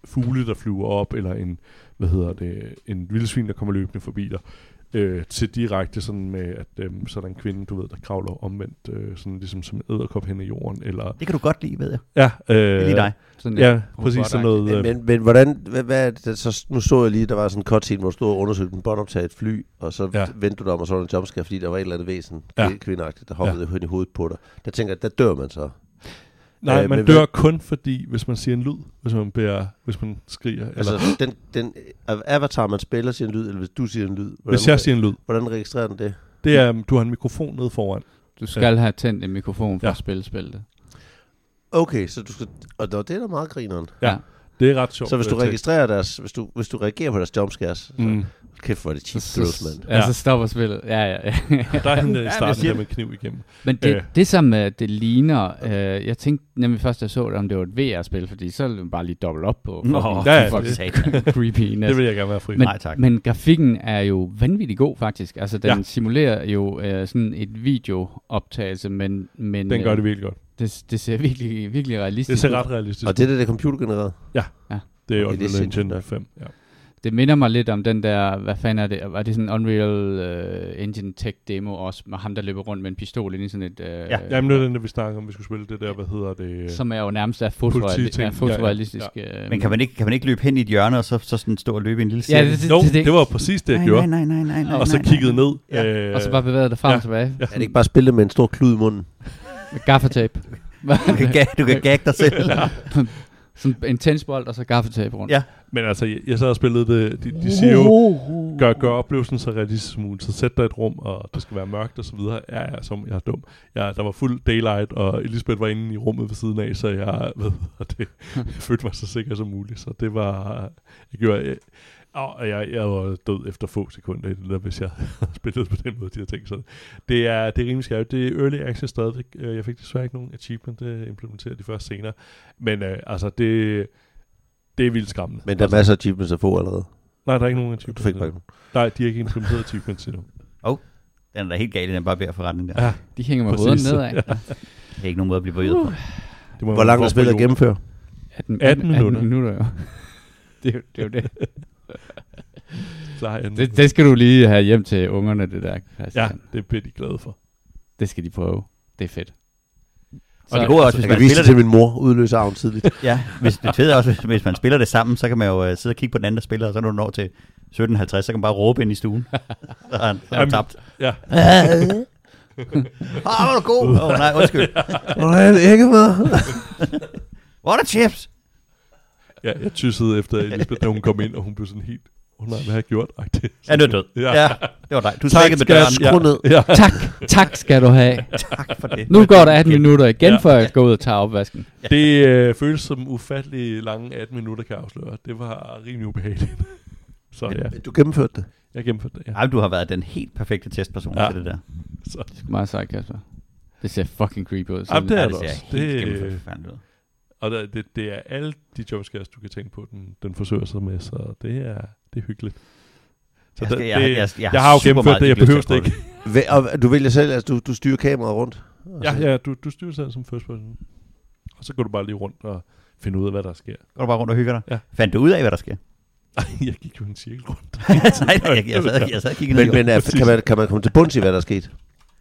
Speaker 2: fugle, der flyver op, eller en, hvad hedder det, en vildsvin, der kommer løbende forbi dig, øh, til direkte sådan med, at øh, så er der en kvinde, du ved, der kravler omvendt, øh, sådan ligesom som en æderkop hen i jorden, eller,
Speaker 3: Det kan du godt lide, ved jeg.
Speaker 2: ja, øh,
Speaker 3: Det er lige dig.
Speaker 1: sådan
Speaker 2: Ja, præcis sådan noget. Øh,
Speaker 4: Men, men hvordan, hvad, hvad er det, så, nu så jeg lige, der var sådan en cutscene, hvor du stod og undersøgte en båndoptag af et fly, og så
Speaker 2: Ja.
Speaker 4: ja. vendte du dig om, og så var der en jumpscare, fordi der var et eller andet væsen,
Speaker 2: Ja.
Speaker 4: ja. kvindeagtigt, der hoppede ja. hen i hovedet på dig. Der tænker jeg, der dør man så.
Speaker 2: Nej,
Speaker 4: øh,
Speaker 2: man dør
Speaker 4: hvad-
Speaker 2: kun fordi, hvis man siger en lyd, hvis man, beder, hvis man skriger, eller
Speaker 4: Altså, den, den avatar, man spiller, siger en lyd, eller hvis du siger en lyd, hvordan,
Speaker 2: hvis jeg siger en lyd.
Speaker 4: hvordan registrerer den det?
Speaker 2: Det er, du har en mikrofon nede foran.
Speaker 1: Du skal have tændt en mikrofon for
Speaker 2: Ja.
Speaker 1: at spille spillet.
Speaker 4: Okay, så du skal, og det er da meget grineren.
Speaker 2: Ja. Det er ret sjovt.
Speaker 4: Så hvis du
Speaker 2: øh,
Speaker 4: registrerer deres, hvis du, hvis du reagerer på deres jumpscares, mm.
Speaker 2: Mm.
Speaker 4: så kæft hvor er det cheap
Speaker 1: Så,
Speaker 4: thrills,
Speaker 1: så,
Speaker 4: mand.
Speaker 1: ja,
Speaker 2: Ja.
Speaker 1: så stopper spillet. Ja, ja, ja.
Speaker 2: Der er hende i starten
Speaker 3: siger
Speaker 2: der med kniv igennem.
Speaker 1: Men det,
Speaker 2: Øh.
Speaker 1: det som uh, det ligner, uh, jeg tænkte nemlig først, at jeg så det, om det var et VR-spil, fordi så ville man bare lige dobbelt op på.
Speaker 3: Nå,
Speaker 1: fucking-
Speaker 2: ja, ja,
Speaker 3: for
Speaker 2: det-
Speaker 1: creepy.
Speaker 2: Det vil jeg gerne være fri.
Speaker 1: men,
Speaker 3: Nej, tak.
Speaker 1: men grafikken er jo vanvittigt god, faktisk. Altså, den
Speaker 2: Ja.
Speaker 1: ja. simulerer jo uh, sådan et videooptagelse, men, men
Speaker 2: Den gør det virkelig godt.
Speaker 1: det, det ser virkelig, virkelig realistisk
Speaker 2: Det ser
Speaker 1: ud.
Speaker 2: ret realistisk
Speaker 4: Og det er det, der er computergenereret.
Speaker 2: Det er
Speaker 4: Okay, det er
Speaker 2: Unreal
Speaker 4: sindssygt
Speaker 2: Engine
Speaker 4: nok.
Speaker 2: 5. Ja.
Speaker 1: Det minder mig lidt om den der, hvad fanden er det, var det sådan en Unreal uh, Engine Tech demo også, med ham, der løber rundt med en pistol ind i sådan et... Uh,
Speaker 3: Ja.
Speaker 2: Jamen, det er den, der vi snakker om, vi skulle spille det der, hvad hedder det?
Speaker 1: Som er jo nærmest er
Speaker 2: Polititing.
Speaker 1: fotoreali- er fotorealistisk. Ja,
Speaker 3: Men kan man, ikke, kan man ikke løbe hen i et hjørne, og så, så sådan stå og løbe i en lille
Speaker 1: Ja, det, det,
Speaker 2: Jo,
Speaker 1: det, det,
Speaker 2: det var præcis det, jeg
Speaker 3: nej,
Speaker 2: gjorde.
Speaker 3: nej, nej, nej, nej,
Speaker 2: Og så kiggede ned.
Speaker 3: Ja.
Speaker 2: øh,
Speaker 1: og så bare bevægede dig frem
Speaker 2: ja.
Speaker 1: og tilbage.
Speaker 2: Ja,
Speaker 4: Er det ikke bare spille med en stor klud i munden?
Speaker 1: Med gaffatape.
Speaker 3: Du kan, gag, du kan gagge dig selv.
Speaker 1: Sådan en tennisbold, og så gaffatape rundt.
Speaker 3: Ja.
Speaker 2: Men altså, jeg, jeg sad og spillede det. De, de siger jo, gør, gør oplevelsen så realistisk som muligt. Så sæt dig et rum, og det skal være mørkt og så videre. Ja, ja, som jeg er dum. Ja, der var fuld daylight, og Elisabeth var inde i rummet ved siden af, så jeg, ved, og det, jeg følte mig så sikker som muligt. Så det var, jeg gjorde, jeg, og jeg, jeg var død efter få sekunder i det der, hvis jeg havde spillet på den måde, de har tænkt sådan. Det er, det er rimelig skært. Det er early access stadigvæk. Øh, Jeg fik desværre ikke nogen achievement, det implementerer de først senere. Men øh, altså, det, det er vildt skræmmende.
Speaker 4: Men der er
Speaker 2: altså,
Speaker 4: masser af achievements at få allerede.
Speaker 2: Nej, der er ikke nogen
Speaker 4: Du
Speaker 2: achievements.
Speaker 4: fik bare ikke nogen.
Speaker 2: Nej, de har ikke implementeret achievements endnu.
Speaker 3: Den er da helt gal, den bare beder forretning der.
Speaker 2: Ja,
Speaker 1: De hænger med
Speaker 2: Præcis.
Speaker 1: hovederne nedad.
Speaker 3: Det er ikke nogen måde at blive bøjet på.
Speaker 2: det må
Speaker 4: Hvor langt er spillet at gennemføre?
Speaker 1: 18,
Speaker 2: 18 minutter.
Speaker 1: minutter, jo. Det, er jo- det er jo det.
Speaker 2: Klar, ja,
Speaker 1: det. Det skal du lige have hjem til ungerne, det der,
Speaker 2: ja,
Speaker 1: Christian.
Speaker 2: det bliver de glade for.
Speaker 1: Det skal de prøve. Det er fedt.
Speaker 3: Og det gode er også, hvis
Speaker 4: Jeg
Speaker 3: man
Speaker 4: kan vise det til
Speaker 3: det,
Speaker 4: min mor, udløse arven tidligt.
Speaker 3: ja, hvis, det fede er også, hvis, hvis man spiller det sammen, så kan man jo uh, sidde og kigge på den anden, der spiller, og så når du når til 17.50, så kan man bare råbe ind i stuen. så er han, så er han
Speaker 2: Jamen,
Speaker 3: tabt.
Speaker 2: Ja,
Speaker 3: Ah, hvor er du god. Åh, oh, nej, undskyld.
Speaker 4: Hvor er det ikke med?
Speaker 3: What a chips.
Speaker 2: Ja jeg tyssede efter Elisabeth, da hun kom ind, og hun blev sådan helt hun har have gjort. -agtigt.
Speaker 3: Ja, du er død.
Speaker 2: Ja.
Speaker 3: Ja, det var dig. Du
Speaker 2: Tak,
Speaker 3: med døren.
Speaker 4: Skru ned.
Speaker 2: Ja.
Speaker 1: Tak, tak skal du have.
Speaker 3: Tak for det.
Speaker 1: Nu går der 18 minutter igen,
Speaker 2: Ja.
Speaker 1: før jeg går ud og tager opvasken.
Speaker 2: Det øh, føles som ufattelig lange 18 minutter, kan jeg afsløre. Det var rimelig ubehageligt. Så ja,
Speaker 4: Du gennemførte det.
Speaker 2: jeg gennemførte det. Ja.
Speaker 3: Ej, du har været den helt perfekte testperson
Speaker 2: Ja.
Speaker 3: til det der.
Speaker 2: Så.
Speaker 1: Det er meget sejt, Kasper. Det ser fucking creepy ud.
Speaker 2: Jamen, det er
Speaker 3: Ja,
Speaker 2: det
Speaker 3: ser
Speaker 2: også.
Speaker 3: helt
Speaker 2: Det-
Speaker 3: gennemforfærdeligt ud.
Speaker 2: Og der, det, det er alle de jumpscares, du kan tænke på, den, den forsøger sig med, så det er, det er hyggeligt. Så
Speaker 3: Jeg,
Speaker 2: det,
Speaker 3: skal, jeg,
Speaker 2: det,
Speaker 3: jeg, jeg, jeg,
Speaker 2: jeg har jo gennemført det, jeg behøver det ikke.
Speaker 4: Hva- Og du vælger selv, altså du, du styrer kameraet rundt?
Speaker 2: Ja, ja, du, du styrer selv som first person. Og så går du bare lige rundt og finder ud af, hvad der sker.
Speaker 3: Går du bare rundt og hygger dig?
Speaker 2: Ja.
Speaker 3: Fandt du ud af, hvad der sker?
Speaker 2: Jeg gik jo en cirkel rundt.
Speaker 3: nej, nej, jeg, jeg, sad, jeg sad og kiggede
Speaker 4: Men, men er, kan, man, kan man komme til bunds i, hvad der er sket?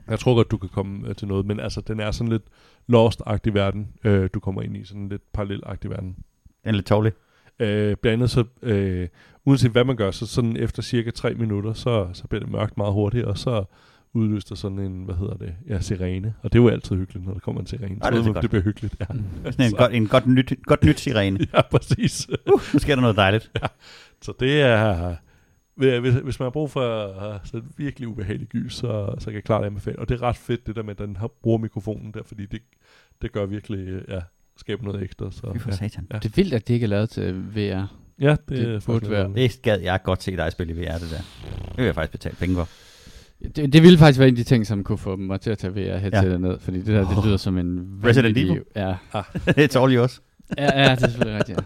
Speaker 2: Jeg tror godt, du kan komme øh, til noget, men altså, den er sådan lidt lost-agtig verden, øh, du kommer ind i. Sådan lidt parallel-agtig verden.
Speaker 3: Den er lidt tårlig.
Speaker 2: Øh, blandt andet så, øh, uanset hvad man gør, så sådan efter cirka tre minutter, så, så bliver det mørkt meget hurtigt, og så udløser sådan en, hvad hedder det, ja, sirene. Og det er jo altid hyggeligt, når der kommer en sirene. Så
Speaker 3: det er
Speaker 2: man,
Speaker 3: godt.
Speaker 2: det bliver hyggeligt. Ja,
Speaker 3: Sådan en, godt, en godt nyt, godt nyt sirene.
Speaker 2: ja præcis.
Speaker 3: Uh, nu sker der noget dejligt.
Speaker 2: Så det er... Hvis, hvis man har brug for sådan virkelig ubehageligt gys, så, så kan jeg klart anbefale. Og det er ret fedt, det der med, at den har, bruger mikrofonen der, fordi det, det gør virkelig, ja, skaber noget ekstra. Så,
Speaker 3: Fy for
Speaker 2: ja.
Speaker 3: satan.
Speaker 2: Ja.
Speaker 1: Det er vildt, at det ikke er lavet til VR.
Speaker 2: ja, det,
Speaker 1: Det
Speaker 2: det
Speaker 1: burde
Speaker 2: er
Speaker 1: være.
Speaker 3: Det gad jeg godt se dig spille i VR, det der. Det vil jeg faktisk betale penge for.
Speaker 1: Det, det ville faktisk være en af de ting, som kunne få mig til at tage VR-headsetet ja. ned, fordi det der, det lyder som en...
Speaker 3: Resident Evil?
Speaker 1: Ja.
Speaker 3: It's all yours.
Speaker 1: ja, ja, det er selvfølgelig rigtigt,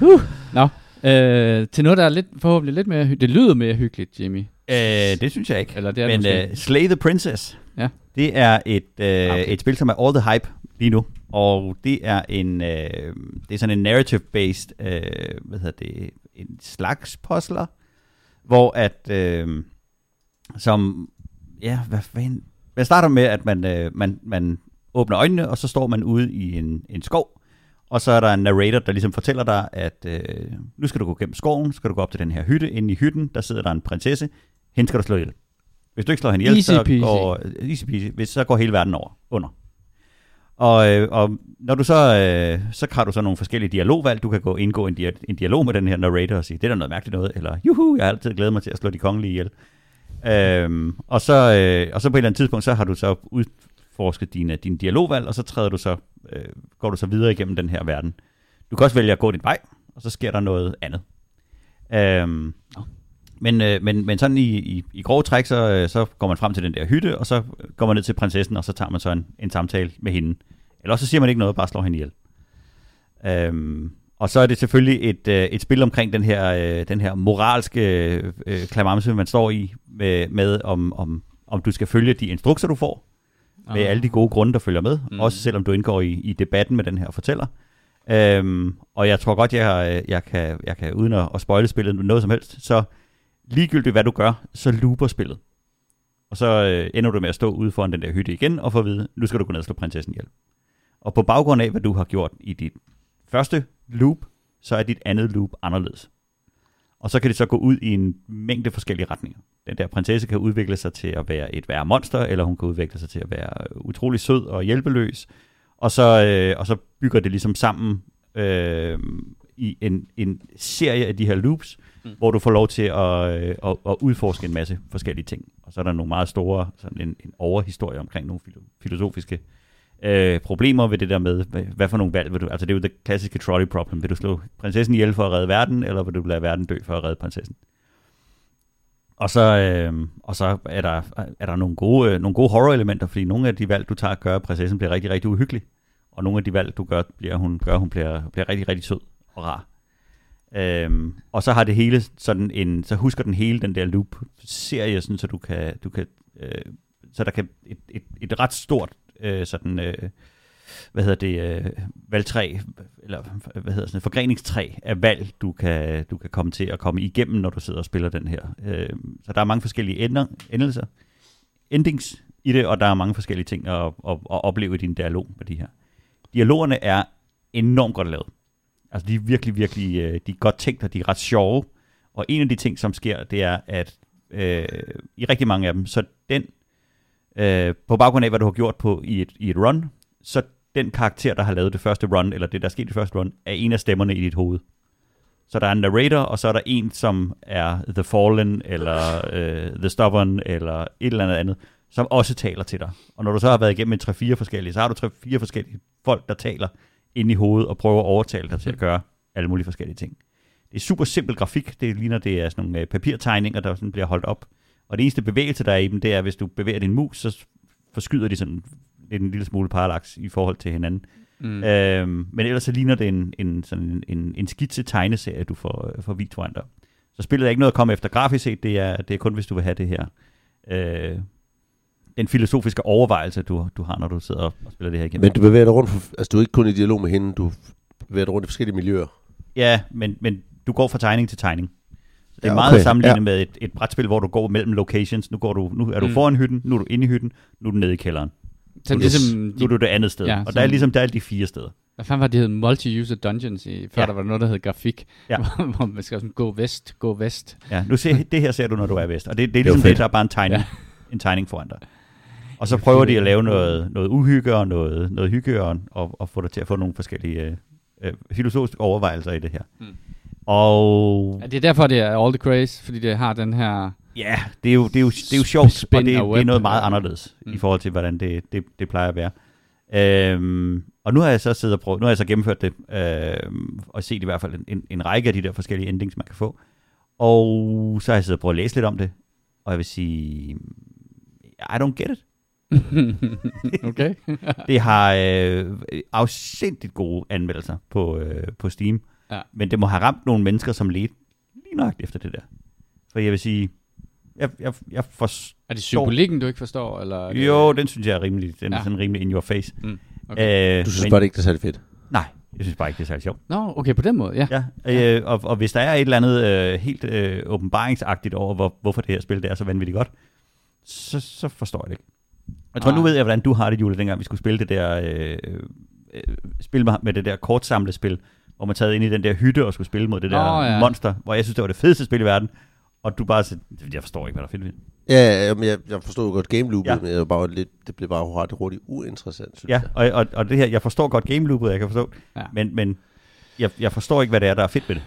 Speaker 1: ja. Uh, Nå, øh, til noget, der er lidt, forhåbentlig lidt mere... Hy- det lyder mere hyggeligt, Jimmy.
Speaker 3: Øh, det synes jeg ikke.
Speaker 1: Eller det er det
Speaker 3: Men
Speaker 1: måske.
Speaker 3: uh, Slay the Princess,
Speaker 1: Ja.
Speaker 3: det er et, uh,
Speaker 1: Okay.
Speaker 3: okay. et spil, som er all the hype lige nu. Og det er en uh, det er sådan en narrative-based, uh, hvad hedder det, en slags puzzler, hvor at, uh, som, ja, hvad fanden, jeg starter med, at man, uh, man, man åbner øjnene, og så står man ude i en, en skov, og så er der en narrator, der ligesom fortæller dig, at øh, nu skal du gå gennem skoven, skal du gå op til den her hytte. Inde i hytten, der sidder der en prinsesse. Hende skal du slå ihjel. Hvis du ikke slår hende ihjel,
Speaker 1: Easy
Speaker 3: så
Speaker 1: peasy.
Speaker 3: går, easy peasy, hvis, så går hele verden over, under. Og, øh, og når du så, øh, så har du så nogle forskellige dialogvalg. Du kan gå indgå en, dia- en dialog med den her narrator og sige, det er da noget mærkeligt noget, eller juhu, jeg har altid glædet mig til at slå de kongelige ihjel. Øhm, og, så, øh, og så på et eller andet tidspunkt, så har du så udforsket dine, dine dialogvalg, og så træder du så, øh, går du så videre igennem den her verden. Du kan også vælge at gå din vej, og så sker der noget andet. Øhm, men, øh, men, men sådan i, i, i grove træk, så, øh, så går man frem til den der hytte, og så går man ned til prinsessen, og så tager man så en, en samtale med hende. Eller så siger man ikke noget, bare slår hende ihjel. Øhm, og så er det selvfølgelig et, øh, et spil omkring den her, øh, den her moralske øh, klamamse, man står i, med, med om, om, om du skal følge de instrukser, du får, med
Speaker 1: Ah.
Speaker 3: alle de gode grunde, der følger med,
Speaker 1: Mm.
Speaker 3: mm. også selvom du indgår i, i debatten med den her fortæller. Øhm, og jeg tror godt, jeg, jeg, kan, jeg kan, uden at, at spoile spillet noget som helst, så ligegyldigt hvad du gør, så looper spillet. Og så øh, ender du med at stå ude foran den der hytte igen, og få at vide, nu skal du gå ned og slå prinsessen ihjel. Og på baggrund af, hvad du har gjort i dit første loop, så er dit andet loop anderledes. Og så kan det så gå ud i en mængde forskellige retninger. Den der prinsesse kan udvikle sig til at være et værre monster, eller hun kan udvikle sig til at være utrolig sød og hjælpeløs. Og så, øh, og så bygger det ligesom sammen øh, i en, en serie af de her loops,
Speaker 1: Mm.
Speaker 3: hvor du får lov til at, øh, at, at udforske en masse forskellige ting. Og så er der nogle meget store, sådan en, en overhistorie omkring nogle filo- filosofiske øh, Øh, problemer ved det der med, hvad, hvad for nogle valg vil du... Altså det er jo det klassiske trolley problem. Vil du slå prinsessen ihjel for at redde verden, eller vil du lade verden dø for at redde prinsessen? Og så, øh, og så er der, er der nogle gode, øh, nogle gode horror-elementer, fordi nogle af de valg, du tager, gør, at prinsessen bliver rigtig, rigtig uhyggelig. Og nogle af de valg, du gør, bliver, hun gør, hun bliver, bliver rigtig, rigtig sød og rar. Øhm, og så har det hele sådan en, så husker den hele den der loop-serie, sådan, så du kan, du kan øh, så der kan et, et, et ret stort øh, sådan, øh, hvad hedder det, øh, valgtræ, eller hvad hedder sådan, et forgreningstræ af valg, du kan, du kan komme til at komme igennem, når du sidder og spiller den her. Øh, så der er mange forskellige ender, endelser, endings i det, og der er mange forskellige ting at, at, at opleve i din dialog med de her. Dialogerne er enormt godt lavet. Altså de er virkelig, virkelig, øh, de er godt tænkt, og de er ret sjove. Og en af de ting, som sker, det er, at øh, i rigtig mange af dem, så den, øh, på baggrund af, hvad du har gjort på i et, i et run, så den karakter, der har lavet det første run, eller det, der er sket i det første run, er en af stemmerne i dit hoved. Så der er en narrator, og så er der en, som er The Fallen, eller øh, The Stubborn, eller et eller andet andet, som også taler til dig. Og når du så har været igennem tre 3-4 forskellige, så har du 3-4 forskellige folk, der taler ind i hovedet og prøver at overtale dig til at gøre alle mulige forskellige ting. Det er super simpel grafik. Det ligner, det er sådan nogle øh, papirtegninger, der sådan bliver holdt op. Og det eneste bevægelse, der er i dem, det er, hvis du bevæger din mus, så forskyder de sådan lidt en lille smule parallax i forhold til hinanden. Mm. Øhm, men ellers så ligner det en, en, sådan en, en skitse tegneserie, du får, får vist foran dig. Så spillet er ikke noget at komme efter grafisk set, det er, det er kun, hvis du vil have det her. Øh, den filosofiske overvejelse, du, du har, når du sidder og spiller det her igennem.
Speaker 4: Men du bevæger dig rundt, for, altså du er ikke kun i dialog med hende, du bevæger dig rundt i forskellige miljøer.
Speaker 3: Ja, men, men du går fra tegning til tegning. Det er
Speaker 4: Ja,
Speaker 3: meget
Speaker 4: okay.
Speaker 3: sammenlignet
Speaker 4: Ja.
Speaker 3: med et, et brætspil, hvor du går mellem locations. Nu, går du, nu er du
Speaker 1: Mm.
Speaker 3: foran hytten, nu er du inde i hytten, nu er du nede i kælderen.
Speaker 1: Så
Speaker 3: Nu er
Speaker 1: ligesom,
Speaker 3: Nu er du det andet sted.
Speaker 1: Ja,
Speaker 3: og der er ligesom der er de fire steder.
Speaker 1: Hvad fanden var det, hed multi-user dungeons i, før
Speaker 3: Ja.
Speaker 1: der var noget, der hed grafik,
Speaker 3: Ja.
Speaker 1: hvor man skal sådan gå vest, gå vest.
Speaker 3: Ja, nu ser, det her ser du, når du er vest. Og det, det er ligesom det,
Speaker 4: fedt.
Speaker 3: der er bare en tegning, ja. en tegning foran dig. Og så prøver de at lave noget, noget uhygge og noget, noget hygge og, og, og få dig til at få nogle forskellige øh, øh, filosofiske overvejelser i det her.
Speaker 1: Mm.
Speaker 3: Og
Speaker 1: Ja, det er derfor, det er all the craze, fordi det har den her...
Speaker 3: Ja, det er jo, det er jo, det er jo sjovt, og det, det er noget meget anderledes
Speaker 1: Mm.
Speaker 3: i forhold til, hvordan det, det, det plejer at være. Øhm, og nu har jeg så siddet og prøvet, nu har jeg så gennemført det, øhm, og set i hvert fald en, en, en række af de der forskellige endings, man kan få. Og så har jeg siddet og prøvet at læse lidt om det, og jeg vil sige, I don't get it.
Speaker 1: okay.
Speaker 3: Det har øh, afsindigt gode anmeldelser på, øh, på Steam,
Speaker 1: Ja.
Speaker 3: men det må have ramt nogle mennesker, som ledte lige nøjagtigt efter det der. For jeg vil sige, jeg, jeg, jeg forstår
Speaker 1: er det symbolikken, du ikke forstår? Eller er det...
Speaker 3: Jo, den synes jeg er rimelig, den ja.
Speaker 1: Ja.
Speaker 3: er sådan rimelig in your face.
Speaker 1: Mm, okay.
Speaker 3: Øh,
Speaker 4: Du synes
Speaker 3: men,
Speaker 4: bare, det ikke er særlig fedt.
Speaker 3: Nej, jeg synes bare ikke, det er særlig sjovt.
Speaker 1: Nå, okay, på den måde, ja.
Speaker 3: Ja, øh, og, og hvis der er et eller andet øh, helt øh, åbenbaringsagtigt over, hvor, hvorfor det her spil det er så vanvittigt godt, så, så forstår jeg det ikke. Jeg tror,
Speaker 1: Nej.
Speaker 3: nu ved jeg, hvordan du har det, Jule, dengang vi skulle spille det der øh, øh, spil med, med det der kortsamlespil, hvor man taget ind i den der hytte og skulle spille mod det der
Speaker 1: Nå, ja.
Speaker 3: monster, hvor jeg synes, det var det fedeste spil i verden, og du bare sagde, jeg forstår ikke, hvad der er fedt ved det.
Speaker 4: Ja, ja, men jeg, jeg forstod godt game loopet,
Speaker 3: Ja.
Speaker 4: men jeg var bare lidt, det blev bare ret hurtigt uinteressant, synes
Speaker 3: Ja,
Speaker 4: jeg.
Speaker 3: og, og, og det her, jeg forstår godt game loopet, jeg kan forstå,
Speaker 1: Ja.
Speaker 3: men, men jeg, jeg forstår ikke, hvad det er, der er fedt ved det.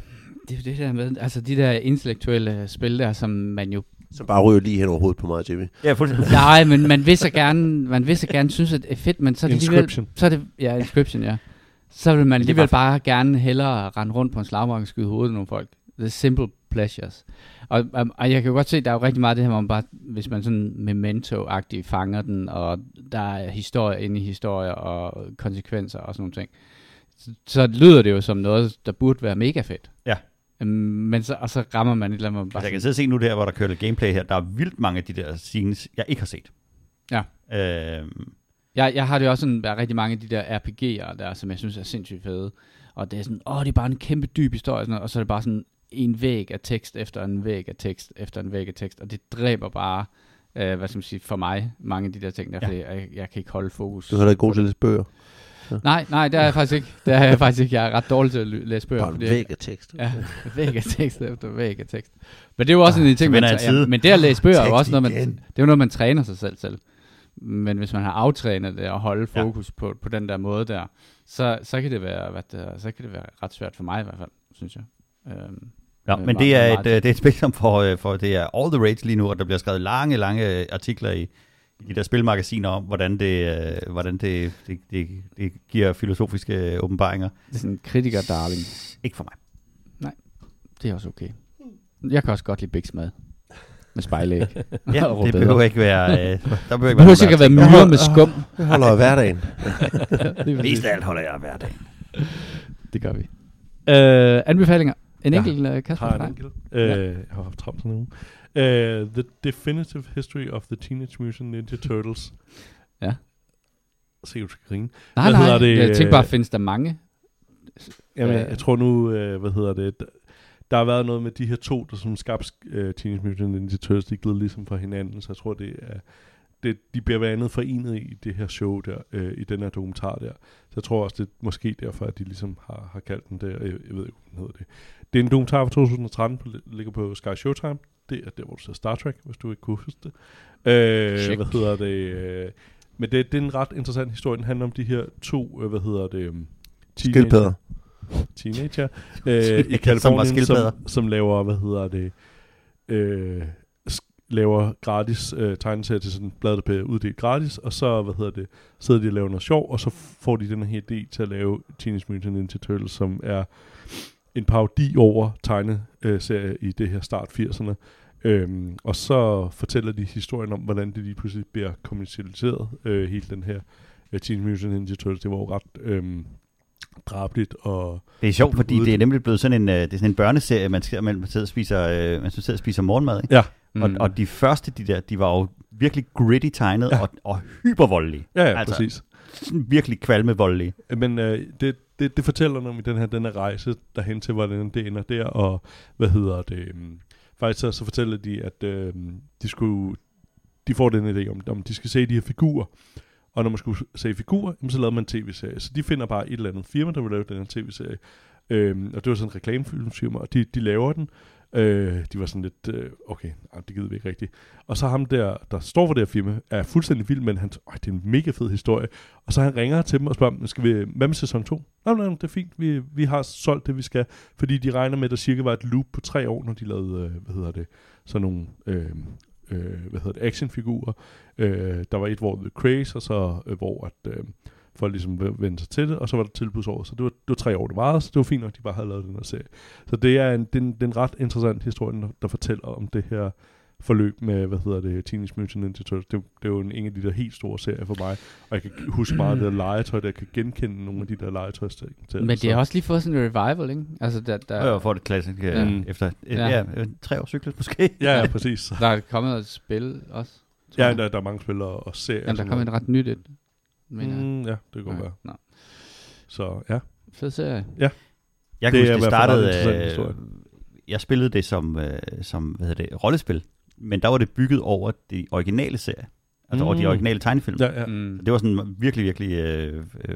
Speaker 1: Det er jo det der med, altså de der intellektuelle spil der, som man jo...
Speaker 4: Så bare ryger lige hen over hovedet på mig, Jimmy.
Speaker 3: Ja, fuldstændig.
Speaker 1: Nej, men man vil så gerne, man vil så gerne synes, at det er fedt, men så er det.
Speaker 2: Inscription.
Speaker 1: Så er det, ja, Inscription, ja. Så vil man alligevel
Speaker 3: bare-
Speaker 1: gerne hellere rende rundt på en slagmark og skyde hovedet af nogle folk. The simple pleasures. Og, og, og jeg kan jo godt se, at der er jo rigtig meget af det her, hvor man bare, hvis man sådan memento-agtigt fanger den, og der er historie inde i historier og konsekvenser og sådan nogle ting, så, så lyder det jo som noget, der burde være mega fedt.
Speaker 3: Ja.
Speaker 1: Øhm, Men så, og så rammer man et eller andet, man bare
Speaker 3: Altså, jeg kan sidde og se nu der, hvor der kører lidt gameplay her. Der er vildt mange af de der scenes, jeg ikke har set.
Speaker 1: Ja.
Speaker 3: Øhm,
Speaker 1: Jeg, jeg har det også sådan, der er rigtig mange af de der RPG'er der, som jeg synes er sindssygt fede. Og det er sådan, åh, det er bare en kæmpe dyb historie, og, sådan og så er det bare sådan en væg af tekst efter en væg af tekst efter en væg af tekst, og det dræber bare, øh, hvad skal man sige, for mig, mange af de der ting der,
Speaker 3: Ja.
Speaker 1: fordi jeg, jeg kan ikke holde fokus.
Speaker 4: Du er heller ikke god til at læse bøger.
Speaker 1: Nej, nej, det er jeg faktisk ikke. Det er jeg faktisk ikke. Jeg er ret dårlig til at læse bøger.
Speaker 4: Bare væg af tekst.
Speaker 1: Ja, væg af tekst efter væg af tekst. Men det er jo også en ting, man, ja, men det at læse bøger er jo også noget, man, det er jo noget, man træner sig selv til. Men hvis man har aftrænet det og holde
Speaker 3: Ja.
Speaker 1: fokus på, på den der måde der, så, så, kan det være, hvad det, så kan det være ret svært for mig i hvert fald, synes jeg. Øhm,
Speaker 3: ja,
Speaker 1: med
Speaker 3: men
Speaker 1: meget-
Speaker 3: det er,
Speaker 1: meget
Speaker 3: et, øh, det er et spil, som for, øh, for det er all the rage lige nu, og der bliver skrevet lange, lange artikler i, i de der spilmagasiner om, hvordan det, øh, hvordan det, det, det, det giver filosofiske øh, åbenbaringer.
Speaker 1: Det er sådan en kritiker, darling.
Speaker 3: Ikke for mig.
Speaker 1: Det er også okay. Jeg kan også godt lide Bigs mad. Med spejlæg.
Speaker 3: Ja,
Speaker 1: Og
Speaker 3: det behøver ikke være... Øh, der behøver ikke
Speaker 1: Det
Speaker 3: være
Speaker 1: sikkert være myrer med skum.
Speaker 4: Jeg holder af hverdagen.
Speaker 3: Mest af alt holder jeg af hver dag.
Speaker 1: Det gør vi. Øh, anbefalinger. En
Speaker 2: Ja.
Speaker 1: enkelt, uh, Kasper,
Speaker 2: Har en enkelt. Øh, Jeg har haft travlt sådan en uge. Uh, The Definitive History of the Teenage Mutant Ninja Turtles.
Speaker 1: Ja.
Speaker 2: Se, du skal grine.
Speaker 1: Nej,
Speaker 2: Hvad
Speaker 1: nej,
Speaker 2: det,
Speaker 1: jeg tænkte bare,
Speaker 2: øh,
Speaker 1: findes der mange?
Speaker 2: Jamen,
Speaker 1: Øh.
Speaker 2: jeg, tror nu, øh, hvad hedder det, der har været noget med de her to, der som skabte øh, Teenage Mutant Ninja Turtles, de glædet ligesom fra hinanden, så jeg tror, det er, det, de bliver blandt andet forenet i det her show der, øh, i den her dokumentar der. Så jeg tror også, det er måske derfor, at de ligesom har, har kaldt den der, jeg, jeg ved ikke, hvad den hedder det. Det er en dokumentar fra 2013, på, ligger på Sky Showtime. Det er der, hvor du ser Star Trek, hvis du ikke kunne huske det. Øh,
Speaker 1: Check.
Speaker 2: hvad hedder det? Øh, men det, det er en ret interessant historie. Den handler om de her to, øh, hvad hedder det? teenager-
Speaker 4: Skildpadder.
Speaker 2: Teenager øh, i Kalifornien, som, som laver, hvad hedder det, øh, laver gratis øh, tegneserier til sådan et blad, der bliver uddelt gratis, og så, hvad hedder det, sidder de og laver noget sjov, og så får de den her idé til at lave Teenage Mutant Ninja Turtles, som er en parodi over tegneserie i det her start 80'erne. Øhm, og så fortæller de historien om, hvordan det lige pludselig bliver kommercialiseret, øh, hele den her øh, Teenage Mutant Ninja Turtles. Det var jo ret øhm, drabligt og
Speaker 3: Det er sjovt, fordi det er nemlig blevet sådan en, øh, det er sådan en børneserie, man, skal, man sidder og spiser, øh, man sidder og spiser morgenmad. Ikke?
Speaker 2: Ja.
Speaker 1: Mm.
Speaker 3: Og, og de første, de der, de var jo virkelig gritty tegnet
Speaker 2: Ja.
Speaker 3: og, og hypervoldelige.
Speaker 2: Ja, ja,
Speaker 3: Altså-
Speaker 2: altså. præcis.
Speaker 3: Sådan virkelig kvalmevoldelige.
Speaker 2: Men øh, det, det, det fortæller noget om i den her, den her rejse derhen til, hvordan det ender der, og hvad hedder det, um, faktisk så, så fortæller de, at øh, de skulle, de får den idé om, om de skal se de her figurer, og når man skulle se figurer, så lavede man en tv-serie. Så de finder bare et eller andet firma, der vil lave den her tv-serie. Øhm, og det var sådan en reklamefilmfirma, og de, de laver den. Øh, de var sådan lidt, øh, okay, nej, det gider vi ikke rigtigt. Og så ham der, der står for det her firma, er fuldstændig vild, men han, øh, det er en mega fed historie. Og så han ringer til dem og spørger, skal vi, hvad med sæson 2? Nej, nej, det er fint, vi, vi har solgt det, vi skal. Fordi de regner med, at der cirka var et loop på tre år, når de lavede, øh, hvad hedder det, sådan nogle, øh, øh, hvad hedder det, actionfigurer. Øh, der var et, hvor The Craze, og så øh, hvor at, øh, folk ligesom vendte sig til det, og så var der tilbudsår, så det var, det var tre år, det varede, så det var fint nok, at de bare havde lavet den her serie. Så det er en, den, den ret interessant historie, der, der fortæller om det her forløb med, hvad hedder det, Teenage Mutant Ninja Turtles. Det, det er jo en, en af de der helt store serier for mig, og jeg kan huske meget af det der legetøj, der jeg kan genkende nogle af de der legetøj til.
Speaker 1: Men det har også lige fået sådan en revival, ikke? Altså, der, der,
Speaker 3: Ja. Får det klassiske
Speaker 1: Ja.
Speaker 3: ja. efter
Speaker 1: Ja.
Speaker 3: ja. Ja, tre år cyklet måske.
Speaker 2: Ja, ja, præcis.
Speaker 1: der er kommet et spil også.
Speaker 2: Ja,
Speaker 1: jeg.
Speaker 2: der, der er mange spillere og serier.
Speaker 1: Jamen, der er kommet et
Speaker 2: sådan
Speaker 1: ret nyt et. Men.
Speaker 2: Mm, ja, det kan godt være.
Speaker 1: Nå.
Speaker 2: Så ja.
Speaker 1: Fed serie.
Speaker 3: Jeg
Speaker 2: Det
Speaker 3: kan
Speaker 2: er
Speaker 3: huske, det startede... Øh, jeg spillede det som, øh, som hvad hedder det, rollespil, men der var det bygget over de originale serier. Altså mm. over de
Speaker 2: Mm.
Speaker 3: originale tegnefilm. Ja.
Speaker 2: Ja.
Speaker 1: Mm.
Speaker 3: Det var sådan virkelig, virkelig... Øh, øh,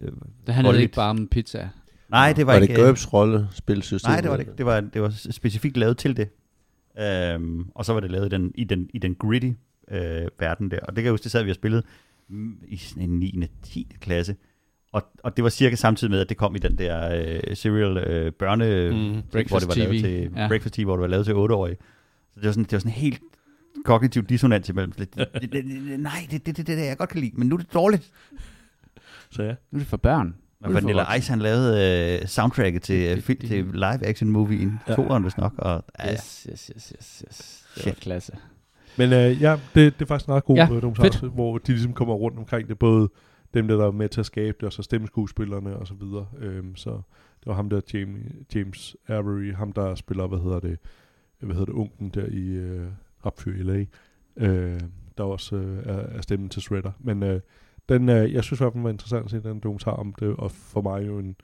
Speaker 3: øh,
Speaker 1: Det handlede ikke bare om pizza.
Speaker 3: nej, det var,
Speaker 4: Var,
Speaker 3: ikke...
Speaker 4: det GURPS rollespilsystem?
Speaker 3: Nej, det var det ikke. Det var, det var specifikt lavet til det. Øhm, og så var det lavet i den, i den, i den gritty øh, verden der. Og det kan jeg huske, det sad vi og spillede mm, i sådan en 9. 10. klasse. Og, og det var cirka samtidig med, at det kom i den der øh, serial øh, børne...
Speaker 2: Mm.
Speaker 3: hvor
Speaker 1: Breakfast
Speaker 3: det var lavet
Speaker 1: TV.
Speaker 3: til,
Speaker 1: Ja.
Speaker 3: ja. Breakfast TV, hvor det var lavet til 8-årige. Så det var sådan, det var sådan helt kognitiv dissonans imellem. Lidt, det, det, det, nej, det, det, det, det, det, jeg godt kan lide, men nu er det dårligt.
Speaker 2: Så ja.
Speaker 1: Nu er det for børn.
Speaker 3: Og Vanilla Ice, han lavede øh, soundtracket til, øh, film, til live action movien,
Speaker 2: Ja.
Speaker 3: toeren hvis nok. Og, ja, ja.
Speaker 1: Yes, yes, yes, yes, yes. Det var
Speaker 3: Shit.
Speaker 1: klasse.
Speaker 2: Men øh, ja, det, det er faktisk en ret god
Speaker 1: Ja,
Speaker 2: ja, dokumentar, hvor de ligesom kommer rundt omkring det, både dem, der er med til at skabe det, og så stemmeskuespillerne og så videre. Øhm, så det var ham der, James, James Avery, ham der spiller, hvad hedder det, Øh, hvad hedder det, unken der i øh, Rapfyr i LA, øh, der også øh, er, er stemmen til Shredder. Men øh, den, øh, jeg synes i hvert fald, var interessant at se den dokumentar om det, og for mig jo en,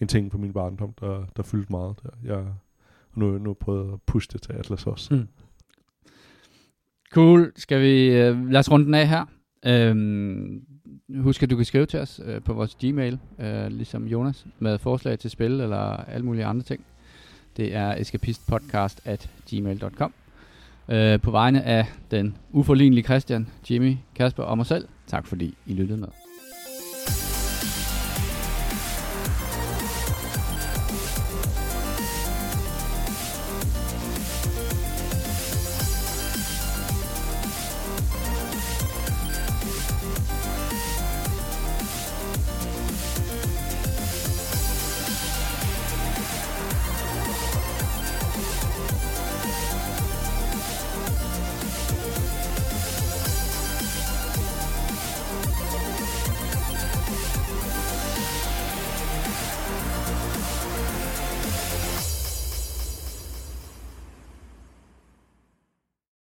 Speaker 2: en ting på min barndom, der, der fyldte meget der. Jeg, nu, nu prøvet at pushe det til Atlas også.
Speaker 1: Mm. Cool. Skal vi... Øh, lad os runde den af her. Øhm, husk, at du kan skrive til os øh, på vores Gmail, øh, ligesom Jonas, med forslag til spil eller alle mulige andre ting. Det er escapistpodcast at gmail.com. Øh, på vegne af den uforlignelige Christian, Jimmy, Kasper og mig selv, tak fordi I lyttede med.